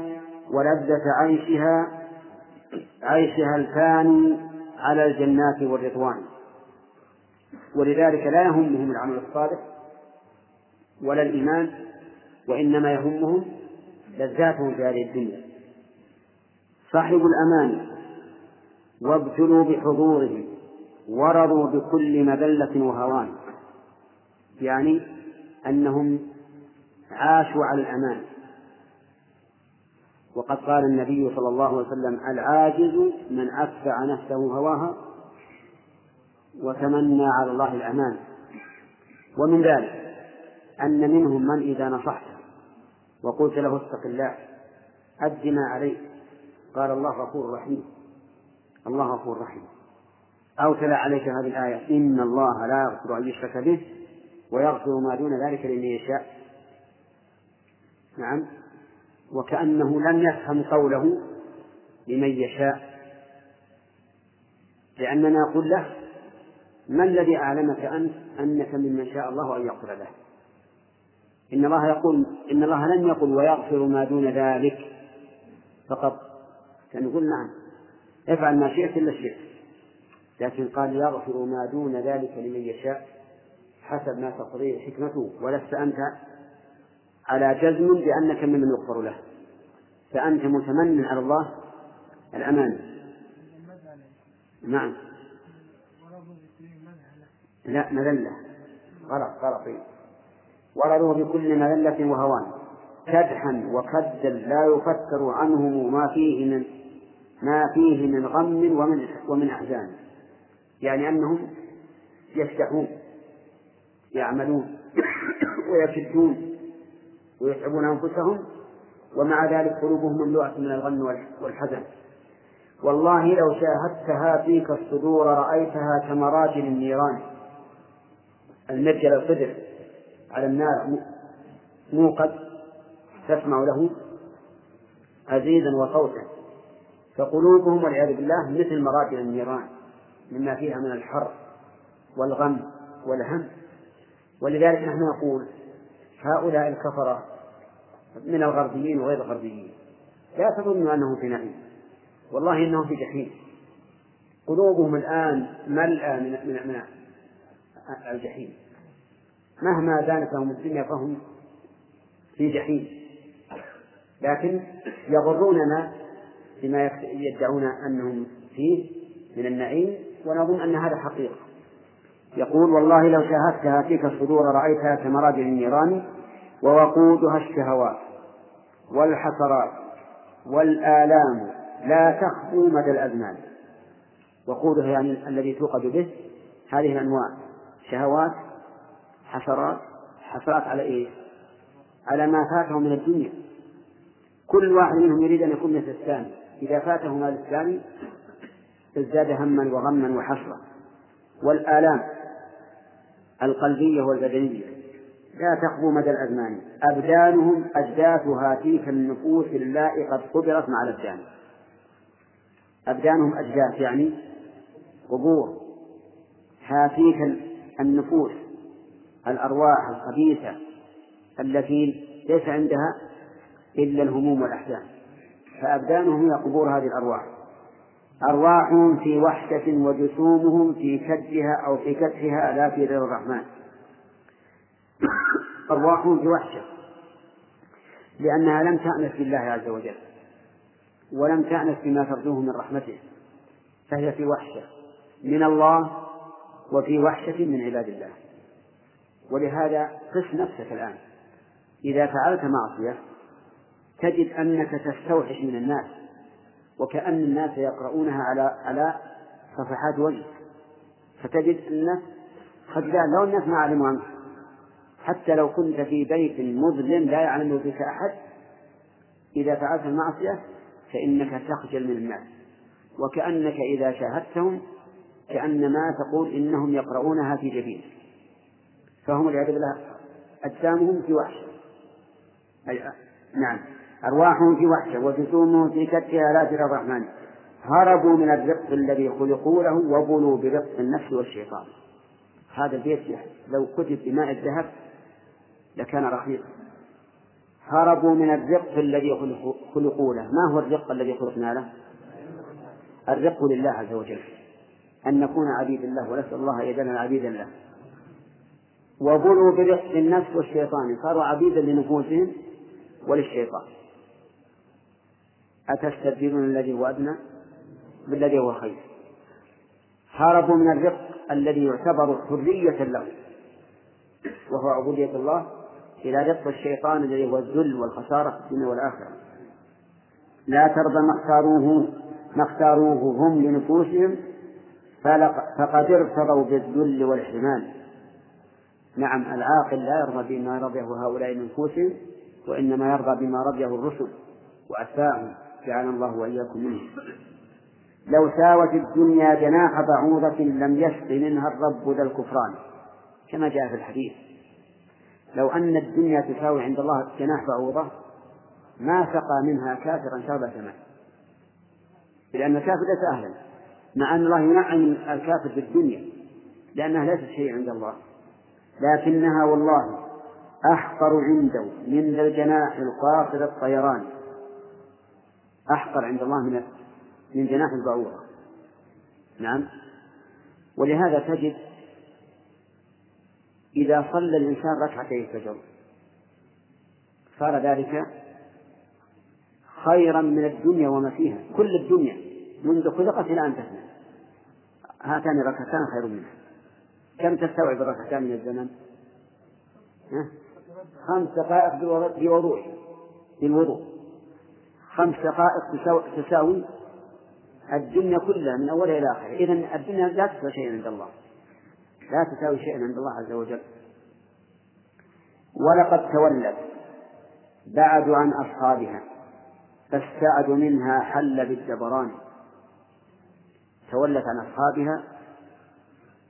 ولذة عيشها عيشها الفاني على الجنات والرضوان. ولذلك لا يهمهم العمل الصالح ولا الإيمان وإنما يهمهم لذاتهم في هذه الدنيا. صاحب الأمان وابتلوا بحضوره ورضوا بكل مذلة وهوان. يعني أنهم عاشوا على الأمان. وقد قال النبي صلى الله عليه وسلم العاجز من أتبع نفسه هواها وتمنى على الله الأمان. ومن ذلك أن منهم من إذا نصحته وقلت له اتق الله أد ما عليك. قال الله غفور رحيم. الله غفور رحيم. أو تلا عليك هذه الآية. إن الله لا يغفر أن يشرك به ويغفر ما دون ذلك لمن يشاء. نعم. وكأنه لم يفهم قوله لمن يشاء. لأننا نقول له ما الذي أعلمك أنت أنك ممن شاء الله أن يغفر له؟ إن الله يقول إن الله لم يقل ويغفر ما دون ذلك فقط. كان يقول نعم. افعل ما شئت إلا شئت. لكن قال يغفر ما دون ذلك لمن يشاء حسب ما تقضيه حكمته ولست أنت على جزم بأنك ممن يغفر له فأنت متمن على الله الأمان. نعم. لا مذلة. غلط غلط. ورضوا بكل مذلة وهوان. كدحا وكدا لا يفتر عنهم ما فيه من ما فيه من غم ومن ومن أحزان. يعني أنهم يفتحون يعملون ويشدون ويتعبون أنفسهم ومع ذلك قلوبهم مملوءة من الغم والحزن. والله لو شاهدتها فيك الصدور رأيتها كمراجل النيران. المرجل القدر على النار موقد تسمع له عزيزا وصوتا. فقلوبهم والعياذ بالله مثل مراجل النيران. مما فيها من الحر والغم والهم. ولذلك نحن نقول هؤلاء الكفرة من الغربيين وغير الغربيين. لا تظنوا أنهم في نعيم. والله إنهم في جحيم. قلوبهم الآن ملأى من من من الجحيم. مهما دانت لهم الدنيا فهم في جحيم. لكن يغروننا بما يدعون أنهم فيه من النعيم ونظن أن هذا حقيقة. يقول والله لو شاهدتها فيك الصدور رأيتها كمراجل النيران ووقودها الشهوات والحسرات والآلام لا تخفو مدى الأزمان. وقودها يعني الذي توقد به هذه الأنواع شهوات حسرات حسرات على إيه؟ على ما فاته من الدنيا. كل واحد منهم يريد أن يكون مثل الثاني. إذا فاته مال الثاني ازداد هما وغما وحسرة والآلام القلبية والبدنية. لا تخبو مدى الأزمان. أبدانهم أجداث هاتيك النفوس اللائي قد قبرت مع الأبدان. أبدانهم أجداث يعني قبور. هاتيك النفوس الأرواح الخبيثة التي ليس عندها إلا الهموم والأحزان. فأبدانهم هي قبور هذه الأرواح. أرواحهم في وحشة وجسومهم في كدها أو في كدحها لا في رضا الرحمن. أرواحهم في وحشة. لأنها لم تأنس بالله عز وجل. ولم تأنس بما ترجوه من رحمته. فهي في وحشة. من الله وفي وحشة من عباد الله. ولهذا قس نفسك الآن. إذا فعلت معصية تجد أنك تستوحش من الناس. وكأن الناس يقرؤونها على على صفحات وجه فتجد أنه قد لو الناس ما علموا عنك حتى لو كنت في بيت مظلم لا يعلم بك أحد إذا فعلت المعصية فإنك تخجل من الناس وكأنك إذا شاهدتهم كأنما تقول إنهم يقرؤونها في جبين فهم والعياذ بالله أجسامهم في وحشة أي نعم. أرواحهم في وحشة وجسومهم في لا ترى الرحمن. هربوا من الرق الذي خلقوا له وبلوا برق النفس والشيطان. هذا البيت لو كتب بماء الذهب لكان رخيصا هربوا من الرق الذي خلقوا له. ما هو الرق الذي خلقنا له؟ الرق لله عز وجل. أن نكون عبيد الله ونسأل الله يجعلنا عبيدا له. وبلوا برق النفس والشيطان. صاروا عبيدا لنفوسهم وللشيطان. أتستبدلون الذي هو أدنى بالذي هو خير. هربوا من الرق الذي يعتبر حرية له وهو عبودية الله إلى رق الشيطان الذي هو الذل والخسارة في الدنيا والآخرة. لا ترضى ما اختاروه ما اختاروه هم لنفوسهم فقد ارتضوا بالذل والحمال نعم العاقل لا يرضى بما رضيه هؤلاء من نفوسهم وإنما يرضى بما رضيه الرسل وأتباعهم. جعلنا الله وإياكم منهم لو ساوت الدنيا جناح بعوضة لم يسق منها الرب ذا الكفران. كما جاء في الحديث. لو أن الدنيا تساوي عند الله جناح بعوضة ما سقى منها كافرا شربة ماء لأن الكافر ليس أهلا. مع أن الله ينعم الكافر في الدنيا لأنها ليست شيء عند الله. لكنها والله أحقر عنده من ذا الجناح القاصر الطيران. أحقر عند الله من من جناح البعوضة. نعم. ولهذا تجد إذا صلى الإنسان ركعتي الفجر صار ذلك خيرا من الدنيا وما فيها. كل الدنيا منذ خلقت إلى أن تفنى. هاتان الركعتان خير منها. كم تستوعب الركعتان من الزمن؟ ها؟ خمس دقائق بوضوح بالوضوء. خمس دقائق تساوي الدنيا كلها من أولها إلى آخرها إذا الدنيا لا تساوي شيئا عند الله. لا تساوي شيئا عند الله عز وجل. ولقد تولت بعد عن أصحابها فالسعد منها حل بالدبران تولت عن أصحابها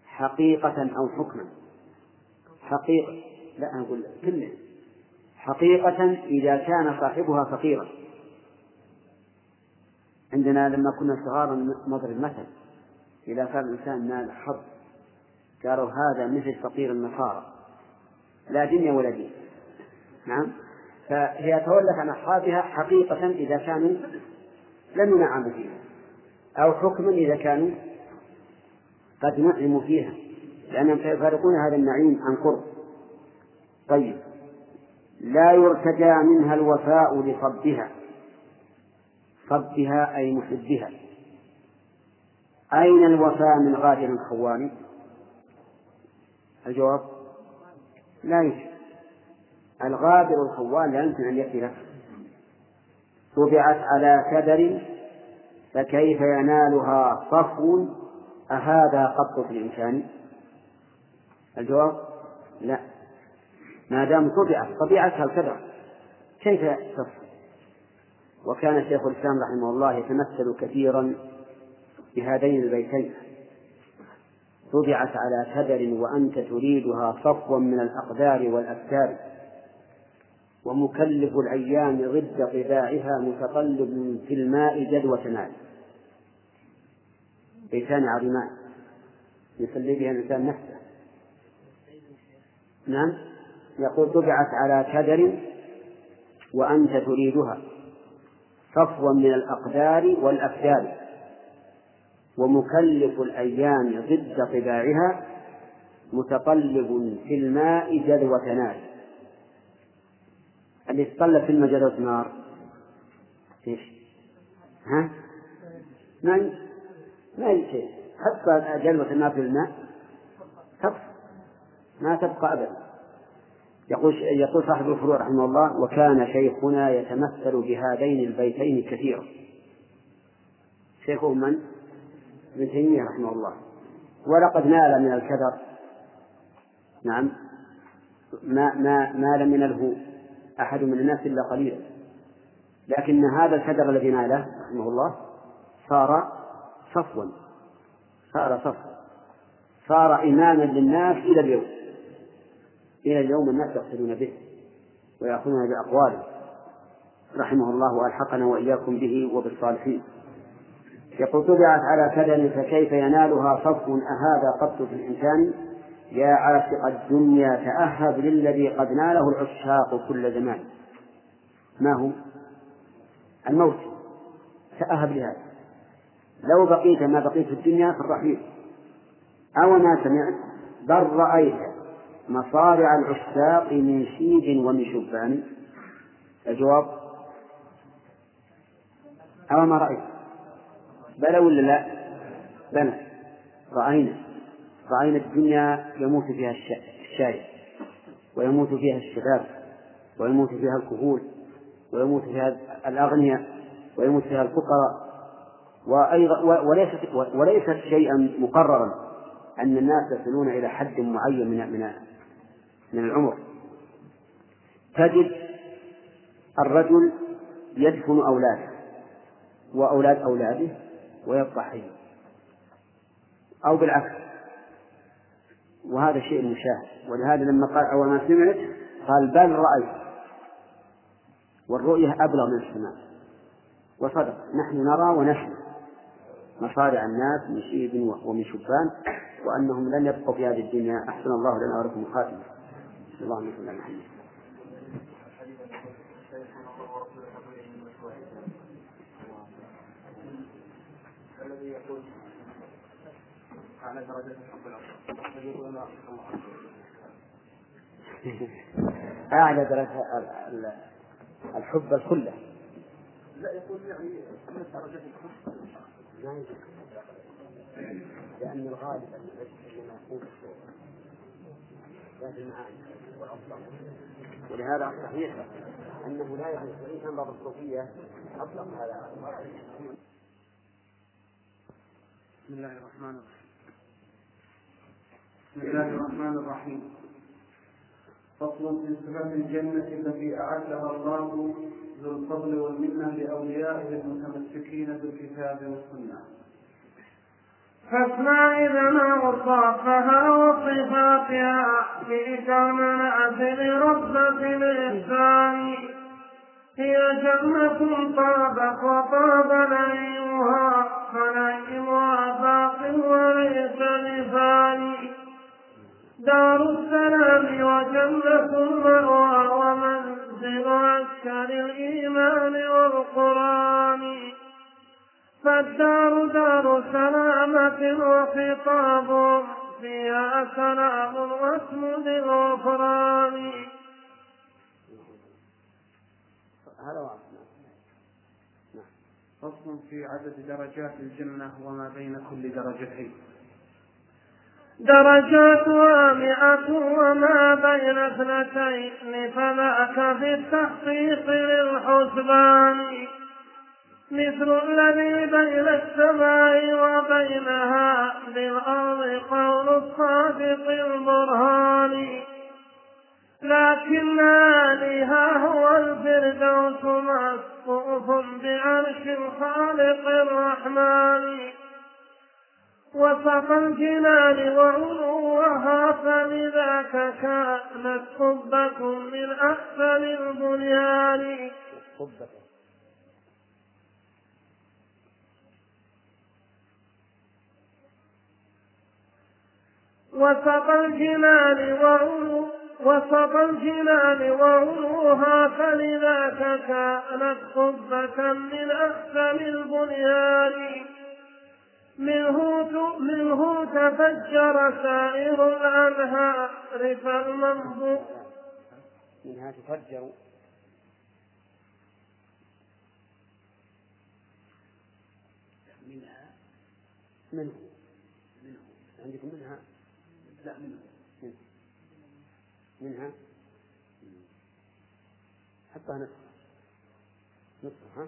حقيقة أو حكما. حقيقة لا أقول كله حقيقة إذا كان صاحبها فقيرا. عندنا لما كنا صغارا نضرب مثل. إذا كان الإنسان نال حظ قالوا هذا مثل فقير النصارى. لا دنيا ولا دين. نعم؟ فهي تولت عن أصحابها حقيقة إذا كانوا لم ينعموا فيها أو حكما إذا كانوا قد نعموا فيها لأنهم سيفارقون هذا النعيم عن قرب. طيب. لا يرتجى منها الوفاء لصبها. صبها أي محبها. أين الوفاء من غادر خوان الجواب لا يوجد الغادر الخوان لا يمكن أن يأتي لك. طبعت على كدر فكيف ينالها صفو؟ أهذا قط في الإنسان الجواب لا. ما دام طبعت طبيعتها الكدر. كيف تصفو؟ وكان شيخ الإسلام رحمه الله يتمثل كثيرا بهذين البيتين. طبعت على كدر وأنت تريدها صفوا من الأقدار والأفكار. ومكلف الأيام ضد قباعها متقلب في الماء جدوى ماء. بيتان عظيمان. يصلي بها الإنسان نفسه. نعم؟ يقول طبعت على كدر وأنت تريدها. صفوا من الأقدار والأفدار ومكلف الأيام ضد طباعها متقلب في الماء جدوى نار اللي تطلب في الماء جدوى نار إيش؟ ها؟ ما ما شيء حتى جدوى النار في الماء تبقى. ما تبقى أبدا. يقول يقول صاحب الفروع رحمه الله وكان شيخنا يتمثل بهذين البيتين كثيرا شيخه من؟ ابن تيمية رحمه الله. ولقد نال من الكدر. نعم. ما ما ما لم ينله أحد من الناس إلا قليلا لكن هذا الكدر الذي ناله رحمه الله صار صفوا. صار صفوا. صار إماما للناس إلى اليوم. إلى اليوم الناس يقتدون به ويأخذون بأقواله. رحمه الله وألحقنا وإياكم به وبالصالحين. يقول طبعت على كدر فكيف ينالها صف أهذا قط في الإنسان؟ يا عاشق الدنيا تأهب للذي قد ناله العشاق كل زمان. ما هو؟ الموت. تأهب لهذا. لو بقيت ما بقيت في الدنيا في الرحيل أو ما سمعت بل رأيت مصارع العشاق من شيد ومن شبان. الجواب؟ أو ما رأيت. بلى ولا لا؟ بلى. رأينا. رأينا الدنيا يموت فيها الشايب ويموت فيها الشباب ويموت فيها الكهول ويموت فيها الأغنياء ويموت فيها الفقراء. وأيضا وليست وليست شيئا مقررا أن الناس يصلون إلى حد معين من من من العمر. تجد الرجل يدفن أولاده وأولاد أولاده ويبقى حي أو بالعكس. وهذا شيء مشاهد. ولهذا لما قال أول ما سمعت قال بل رأيت. والرؤية أبلغ من السماء. وصدق. نحن نرى ونسمع مصارع الناس من شيب ومن شبان وأنهم لن يبقوا في هذه الدنيا. أحسن الله لنا ولكم الخاتمة اللهم صل على محمد. الذي يقول على درجة أعلى درجة الحب الكلة. لا يقول يعني درجة الحب؟ لأن الغالب أن إنما يكون ذات المعاني ولهذا الصحيح أنه لا يجوز وإن بعض الصوفية أطلق هذا. بسم الله الرحمن الرحيم. بسم الله الرحمن الرحيم. فصل في صفة الجنة التي أعدها الله ذو الفضل والمنة لأوليائه المتمسكين بالكتاب والسنة. فاسمع إذا أوصافها وصفاتها. بإكرام نعت ربة الإحسان هي جنة طابت وطاب نعيمها فنعيمها باق وليس لفاني دار السلام وجنة المأوى ومنزل عسكر الإيمان والقرآن فالدار دار سلامة وخطاب فيها سلام واسم للغفران هذا فصل في عدد درجات الجنة وما بين كل درجتين. درجاتها مئة وما بين اثنتين فذاك في التحقيق للحسبان. مثل الذي بين السماء وبينها بالأرض قول الصادق البرهان. لكن آلها هو الفردوس مسقوف بعرش الخالق الرحمن. وسط الجنان وعلوها فلذاك كانت قبة من أحسن البنيان. وسط الجنان وعلو وسط الجنان وعلوها فلذاك كانت قبة من أحسن البنيان. منه منه تفجر سائر الأنهار فالمنظور منها تفجر. منها منه منه. عندكم منها لا منه منها؟ حطها نصف. نصف ها؟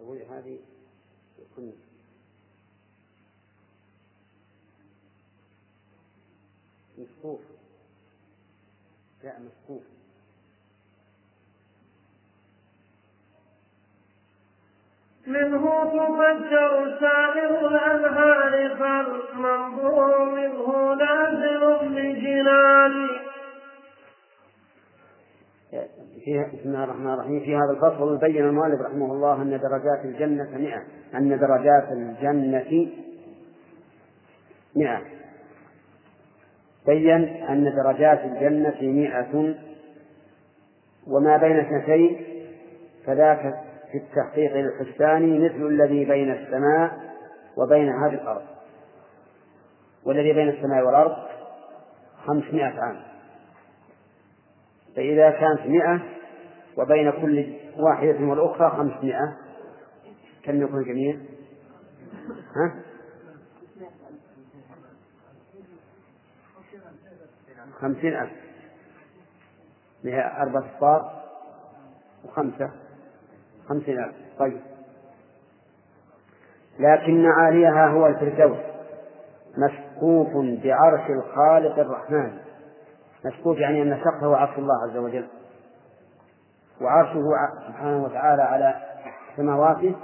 أقول هذه يكون مسقوف لا مسقوف منه تفجر سائر الأنهار فالمنظور منه نازل بجنان. فيها بسم الله الرحمن الرحيم. في هذا الفصل بين المؤلف رحمه الله أن درجات الجنة مئة. أن درجات الجنة مئة. بين أن درجات الجنة مئة. وما بين اثنتين فذاك في التحقيق الحساني مثل الذي بين السماء وبين هذه الأرض والذي بين السماء والأرض خمسمائة عام فإذا كانت مئة وبين كل واحدة والأخرى خمسمائة كم يكون الجميع؟ ها؟ خمسين ألف أربعة أصفار وخمسة خمسين ألف طيب. لكن عاليها هو الفردوس. مسقوف بعرش الخالق الرحمن. مسقوف يعني أن سقفه عرش الله عز وجل. وعرشه سبحانه وتعالى على سماواته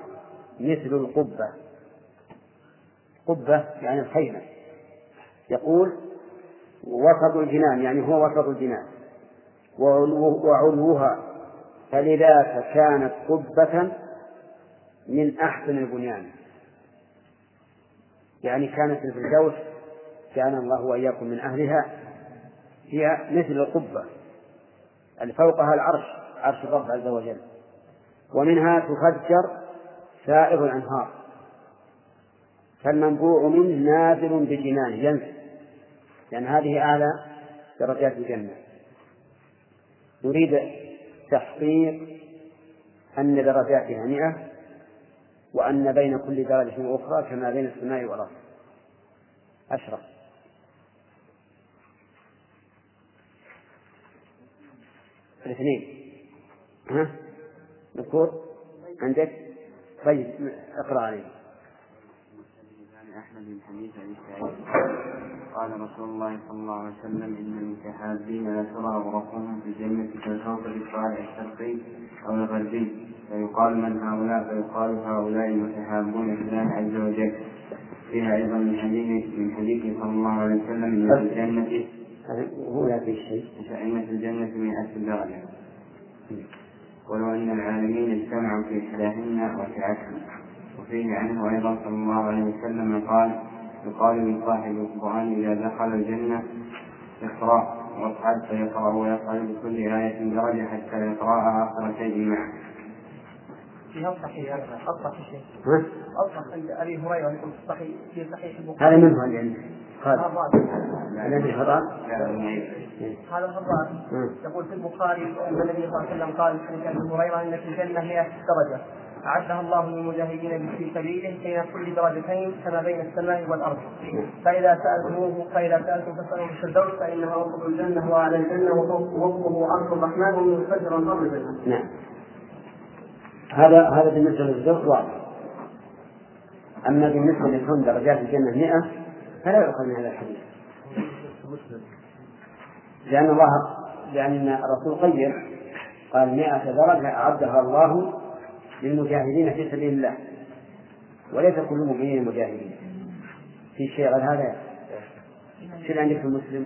مثل القبة. قبة يعني الخيمة. يقول وسط الجنان يعني هو وسط الجنان. وعلوها فلذاك كانت قبة من أحسن البنيان. يعني كانت الفردوس كان الله وإياكم من أهلها هي مثل القبة اللي فوقها العرش عرش الرب عز وجل. ومنها تفجر سائر الأنهار. فالمنبوع منه نازل بجنانه ينزل. لأن هذه أعلى درجات الجنة. نريد تحقيق أن درجاتها مئة وأن بين كل درجة وأخرى كما بين السماء والأرض. أشرف الاثنين. ها؟ مذكور؟ عندك؟ طيب اقرأ عليه. أحمد بن حديث أبي سعيد قال رسول الله صلى الله عليه وسلم إن المتحابين لا ترى غرفهم في الجنة كالكوكب الصالح الشرقي أو الغربي فيقال من هؤلاء فيقال هؤلاء المتحابون في الله عز وجل. فيها أيضا من حديث من حديث صلى الله عليه وسلم إن في الجنة هو لا في شيء؟ إن في الجنة مئة درجة. ولو أن العالمين اجتمعوا في إحداهن وسعتهم وفيه عنه أيضا صلى الله عليه وسلم قال يقال لصاحب القرآن إذا دخل الجنة اقرأ واصعد فيقرأ ويصعد بكل آية درجة حتى يقرأها آخر شيء معه. في الصحيح الصحيح شيء ها؟ الصح عند أبي هريرة في الصحيح في صحيح البخاري. هذا منه اللي عندك قال. هذا الذي خطأ هذا الخطأ يقول في البخاري ان النبي صلى الله عليه وسلم قال حديث أبي هريرة إن في الجنة 100 درجة. أعدها الله للمجاهدين في سبيله بين كل درجتين كما بين السماء والأرض. فإذا سألتموه فإذا سألتم فاسألوا الفردوس فإنه وسط الجنة وأعلى الجنة وفوقه عرش الرحمن ومن فجر الأرض. نعم. هذا هذا بالنسبة للفردوس واضح. أما بالنسبة لكون درجات الجنة 100 فلا يؤخذ من هذا الحديث. لأن الله لأن الرسول قيم قال 100 درجة أعدها الله للمجاهدين في سبيل الله وليس كل المؤمنين مجاهدين في شيء غير هذا شو عندك في المسلم؟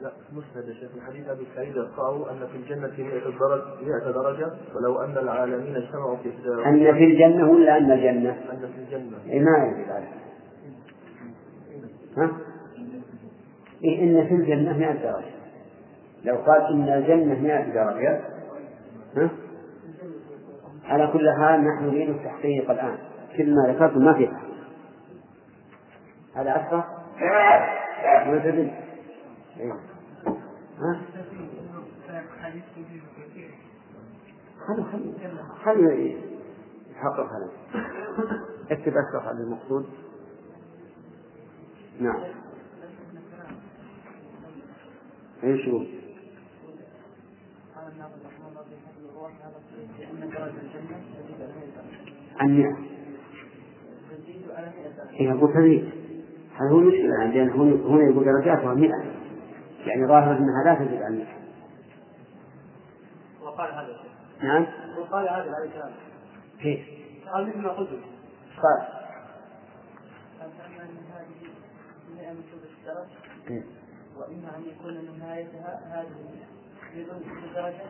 لا مسند يا شيخ حديث أبي سعيد يقرأه أن في الجنة 100 درجة 100 درجة ولو أن العالمين اجتمعوا في أن في الجنة ولا أن الجنة؟ أن في الجنة إيه ما عليه ها؟ إيه إن في الجنة 100 درجة لو قال إن الجنة 100 درجة ها؟ على كل حال نحن نريد التحقيق الآن. كل ما ذكرت ما في هذا أكثر؟ إيه. ها؟ خلوا خلوا يحقق هذا. اكتب أشرف على المقصود. نعم. إيش هو؟ المئة هي أقول تزيد هذا هو المشكلة لأن هنا يقول درجاتها مئة. يعني ظاهر أنها لا تزيد عن مئة. وقال هذا نعم؟ وقال هذا عليه السلام كيف؟ قال مثل ما قلت. قال. وإما أن يكون نهايتها هذه بدون درجة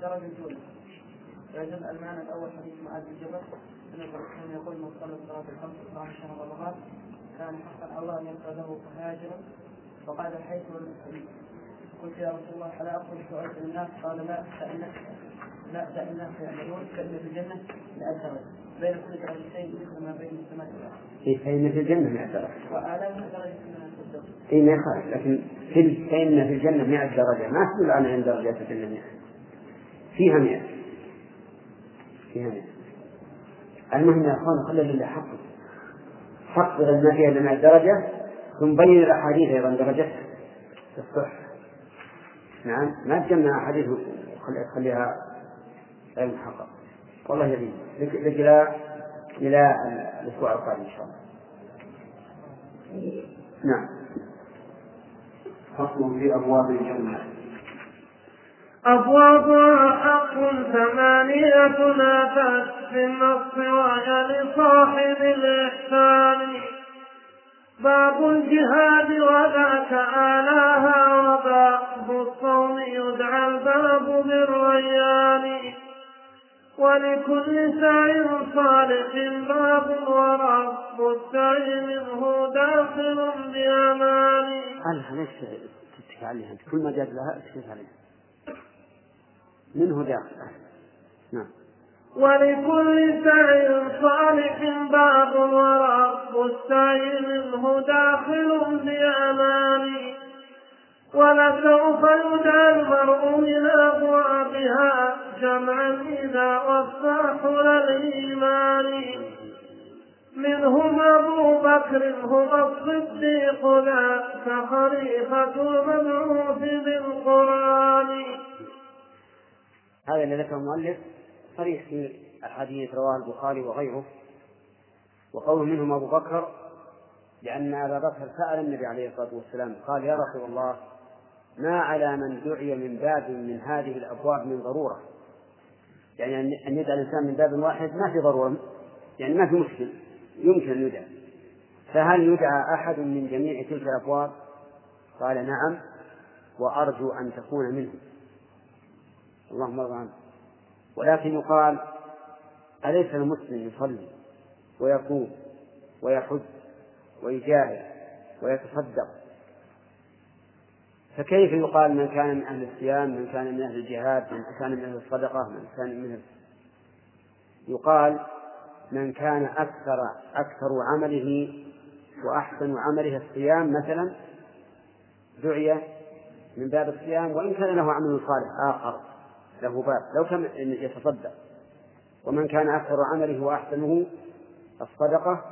درجة دون ويدل المعنى الأول حديث معاذ بن جبل أن الرسول كان يقول من صلى الصلاة الخمس صام شهر رمضان كان حقا الله أن يغفر له هاجرا وقال حيث قلت يا رسول الله ألا أخرج فأرسل الناس قال لا فإنك لا الناس يعملون كأن في الجنة مئة درجة بين كل درجتين مثل ما بين السماء والأرض. إيه فإن في الجنة مئة درجة. وأعلاها درجة من الفردوس. إي ما يخالف لكن في فإن في الجنة مئة درجة ما تدل على أن درجات الجنة مئة. فيها مئة. فيها مئة. المهم يا أخوان خلي لله حقه. حق ما فيها 100 درجة ثم بين الأحاديث أيضا درجتها في الصحة. نعم ما تجمع أحاديث خليها غير محقق. والله يبين لك إلى الأسبوع القادم إن شاء الله. نعم. فصل في أبواب الجنة أبوابها حق ثمانية أتت في النص وهي لصاحب الإحسان. باب الجهاد وذاك آلاها وباب الصوم يدعى الباب بالريان. ولكل سعي صالح باب ورب السعي منه داخل بأمان. قال ليش تتكي عليها كل ما جاءت لها تشتكي عليها منه داخل. نعم. ولكل سعي صالح باب ورب السعي منه داخل بأمان ولسوف يدعى المرء من أبوابها جمعا إذا وفى حل الإيمان منهم أبو بكر هو الصديق ذاك خليفة المبعوث بالقرآن. هذا الذي ذكره المؤلف صريح في الحديث رواه البخاري وغيره. وقوله منهم أبو بكر لأن أبا بكر سأل النبي عليه الصلاة والسلام قال يا رسول الله ما على من دعي من باب من هذه الأبواب من ضرورة؟ يعني أن يدعى الإنسان من باب واحد ما في ضرورة يعني ما في مشكل يمكن أن يدعى فهل يدعى أحد من جميع تلك الأبواب؟ قال نعم وأرجو أن تكون منهم. اللهم ارضى عنه. ولكن يقال أليس المسلم يصلي ويصوم ويحج ويجاهد ويتصدق؟ فكيف يقال من كان من أهل الصيام من كان من أهل الجهاد من كان من أهل الصدقة من كان من يقال من كان أكثر أكثر عمله وأحسن عمله الصيام مثلا دعي من باب الصيام وإن كان له عمل صالح آخر. له باب. لو كان يتصدق. ومن كان أكثر عمله وأحسنه الصدقة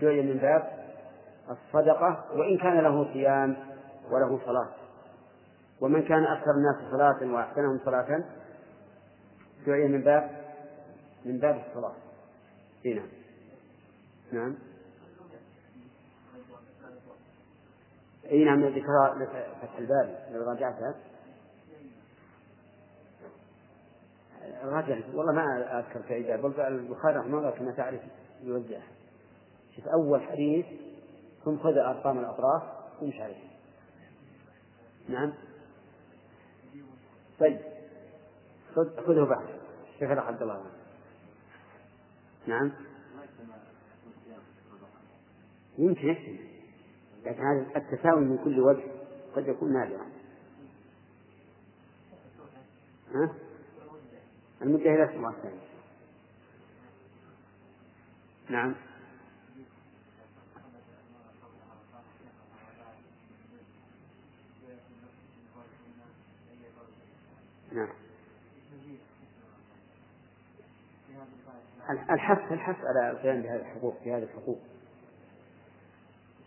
دعي من باب الصدقة وإن كان له صيام وله صلاة. ومن كان أكثر الناس صلاة وأحسنهم صلاة دعي من باب من باب الصلاة. إيه نعم. نعم. إي نعم ذكر فتح الباري. لو راجعتها. راجع والله ما أذكر في أي باب. البخاري رحمه الله كما تعرف يوزعها شوف أول حديث ثم خذ أرقام الأطراف ومش عليه نعم. طيب. خذه بعد. شيخ عبد الله. نعم. يمكن يحسن لكن هذا التساوي من كل وجه قد يكون نادرا. ها؟ المدة إلى الله الثاني نعم. نعم. الحث الحث على القيام بهذه الحقوق بهذه الحقوق.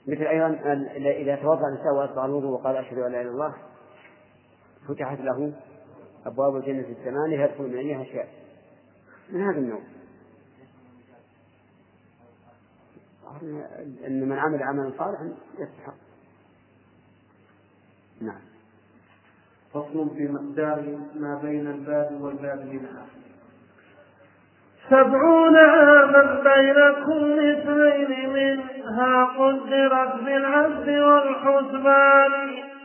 مثل أيضا إذا توضأ الإنسان وأسبغ الوضوء وقال أشهد أن لا إله إلا الله فتحت له أبواب الجنة الثمانية يدخل من أيها شاء من هذا النوع؟ أن من عمل عملا صالحا يستحق. نعم. فصل في مقدار ما بين الباب والباب منها سبعون عاما بين كل اثنين منها قدرت بالعبد والحسبان.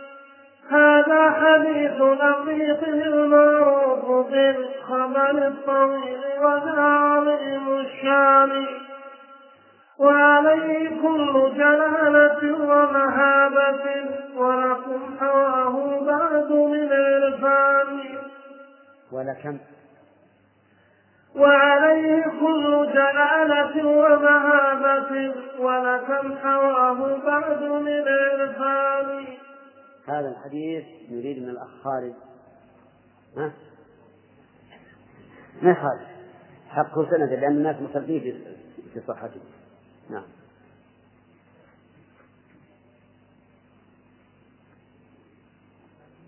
هذا حديث لطيف المعروف بالخبر الطويل وذا عظيم الشان وعليه كل جلالة ومهابة ولكم حواه بعد من عرفان ولكم. وعليه كل جلالة ومهابة ولكم حواه بعد من عرفان هذا الحديث يريد من الأخ خالد. ها؟ ما خالد؟ حقه سند لأن الناس مخلفين في صحته. نعم.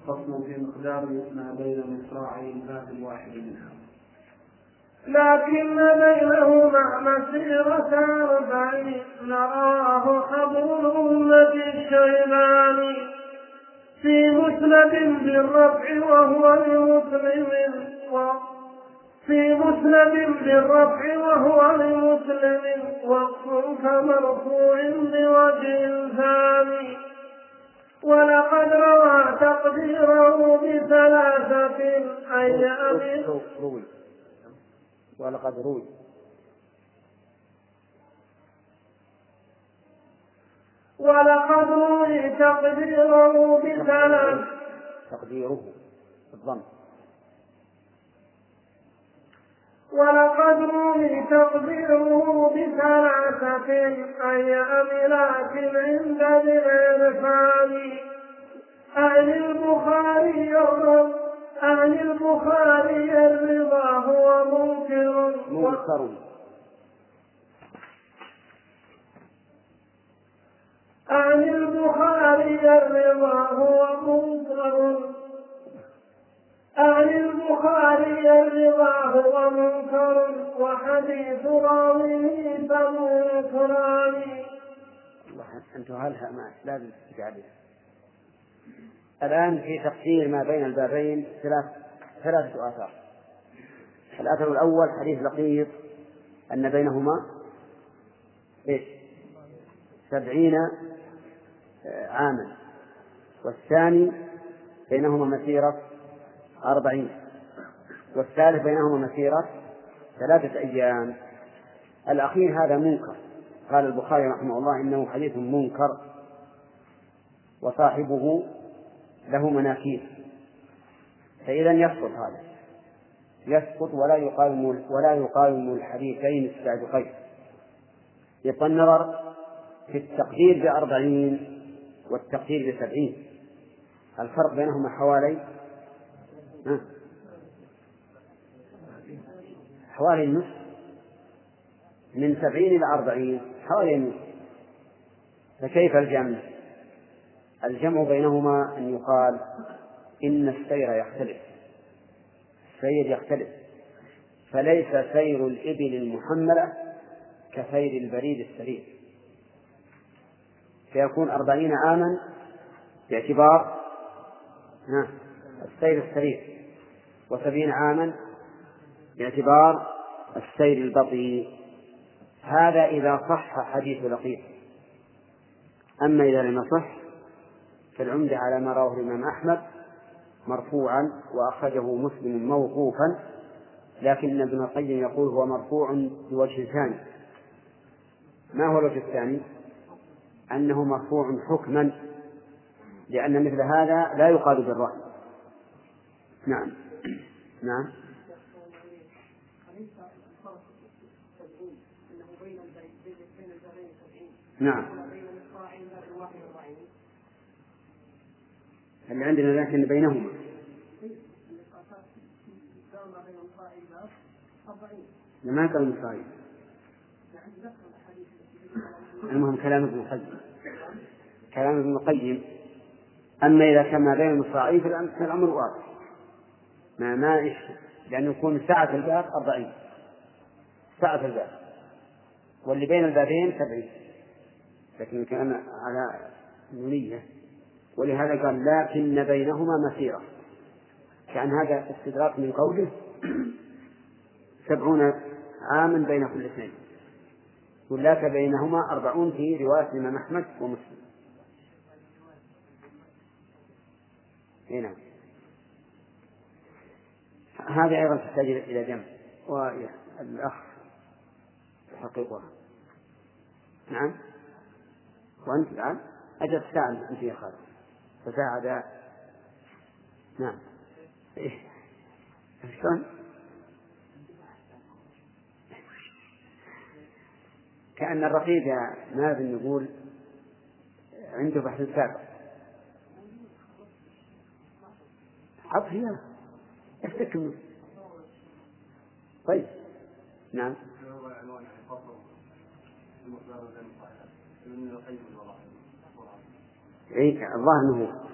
فصل في مقدار ما بين مصراعي الباب الواحد منها. لكن بينهما مسيرة أربعين نراه حبر الأمة الشيباني في مسند بالرفع وهو لمسلم في مسند بالرفع وهو لمسلم وقف كمرفوع بوجه ثاني ولقد روى تقديره بثلاثة أيام. روي. ولقد روي. ولقد روي تقديره بثلاث تقديره بالضم ولقد روي تقديره بثلاثة أي أملاك عند ذي العرفان. أهل البخاري أهل البخاري الرضا هو منكر. منكر. عن البخاري الرضا هو منكر عن البخاري الرضا هو منكر وحديث راويه فمنكران. أنت هلها ما لازم تستجعبها الآن في تقدير ما بين البابين ثلاث ثلاثة آثار. الأثر الأول حديث لطيف أن بينهما إيش؟ سبعين عاما. والثاني بينهما مسيرة أربعين. والثالث بينهما مسيرة ثلاثة أيام. الأخير هذا منكر. قال البخاري رحمه الله إنه حديث منكر وصاحبه له مناكير. فإذا يسقط هذا. يسقط ولا يقاوم ولا يقاوم الحديثين السابقين يبقى النظر في التقدير بأربعين. والتقدير بسبعين. الفرق بينهما حوالي حوالي النصف. من سبعين إلى أربعين. حوالي النصف. فكيف الجمع؟ الجمع بينهما أن يقال إن السير يختلف. السير يختلف. فليس سير الإبل المحملة كسير البريد السريع. فيكون أربعين عاما باعتبار السير السريع. وسبعين عاما باعتبار السير البطيء. هذا إذا صح حديث لطيف. أما إذا لم يصح فالعمدة على ما رواه الإمام أحمد مرفوعا وأخرجه مسلم موقوفا لكن ابن القيم يقول هو مرفوع بوجه ثاني. ما هو الوجه الثاني؟ أنه مرفوع حكما لأن مثل هذا لا يقال بالرأي. نعم. نعم. نعم. اللي عندنا لكن بينهما. ما كان مصائب المهم كلام ابن القيم. كلام ابن القيم. أما إذا كان ما بين المصراعين فالأمر واضح. ما ما لأنه يكون سعة الباب أربعين. سعة الباب. واللي بين البابين سبعين. لكن كان على نونية. ولهذا قال لكن بينهما مسيرة. كأن هذا استدراك من قوله سبعون عاما بين كل اثنين. ولك بينهما أربعون في رواية الإمام أحمد ومسلم. نعم. هذه أيضا تحتاج إلى جمع والأخ يحققها نعم. وأنت الآن؟ أجل تساعد أنت يا خالد. تساعد. نعم. إيه. شلون؟ كأن الرقيب يا مازن يقول عنده بحث سابق. حط هنا افتك طيب. نعم. اي الظاهر إنه هو.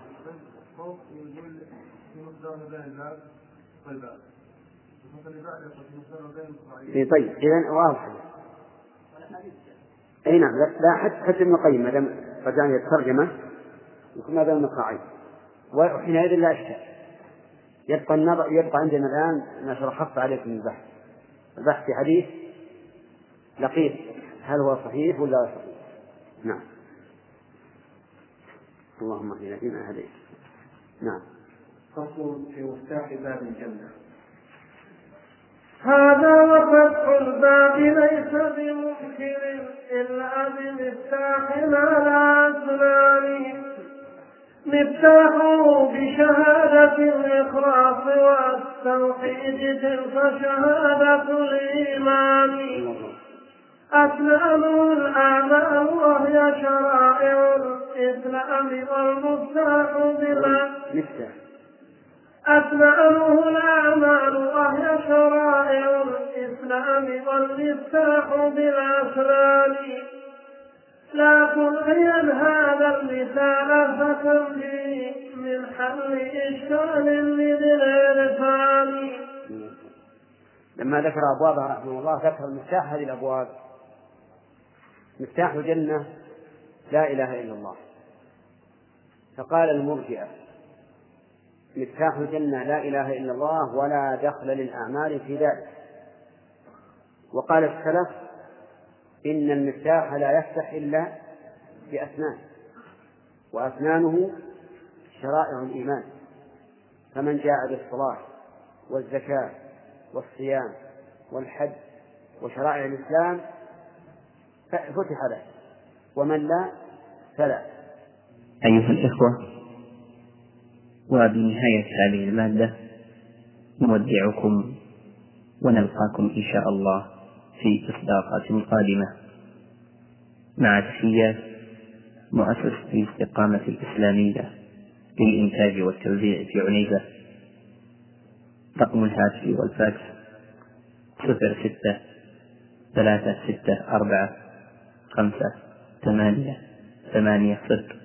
اي طيب اذا واضح. أي نعم لا, حتى حتى ابن القيم ما دام رجعنا الترجمة يكون دام المقاعد وحينئذ لا أشكال. يبقى النظر يبقى عندنا الآن ما شرحت عليكم البحث. البحث في حديث لقيط هل هو صحيح ولا صحيح؟ نعم. اللهم اهدنا فيما هديت. نعم. فصل في مفتاح باب الجنة. هذا وفتح الباب ليس بممكن إلا بمفتاح لا أسنان مفتاحه بشهادة الإخلاص والتوحيد تلك شهادة الإيمان. أسلامه الأعمال وهي شرائع الإسلام والمفتاح بما أسلامه الأعمال وهي شرائع الإسلام والمفتاح بالأسنان لا تلغين هذا المثال فكم من حل إشكال لذي الإرفان لما ذكر أبوابها رحمه الله ذكر مفتاح هذه الأبواب. مفتاح الجنة لا إله إلا الله. فقال المرجئة مفتاح الجنة لا إله إلا الله ولا دخل للأعمال في ذلك. وقال السلف إن المفتاح لا يفتح إلا بأسنان وأسنانه شرائع الإيمان. فمن جاء بالصلاة والزكاة والصيام والحج وشرائع الإسلام فتح له ومن لا فلا. أيها الإخوة وبنهاية هذه المادة نودعكم ونلقاكم إن شاء الله في إصداقات قادمة. مع تحيات مؤسسة الاستقامة الإسلامية للإنتاج والتوزيع في عنيزة. رقم الهاتف والفاكس صفر ستة ثلاثة ستة أربعة خمسة ثمانية ثمانية صفر.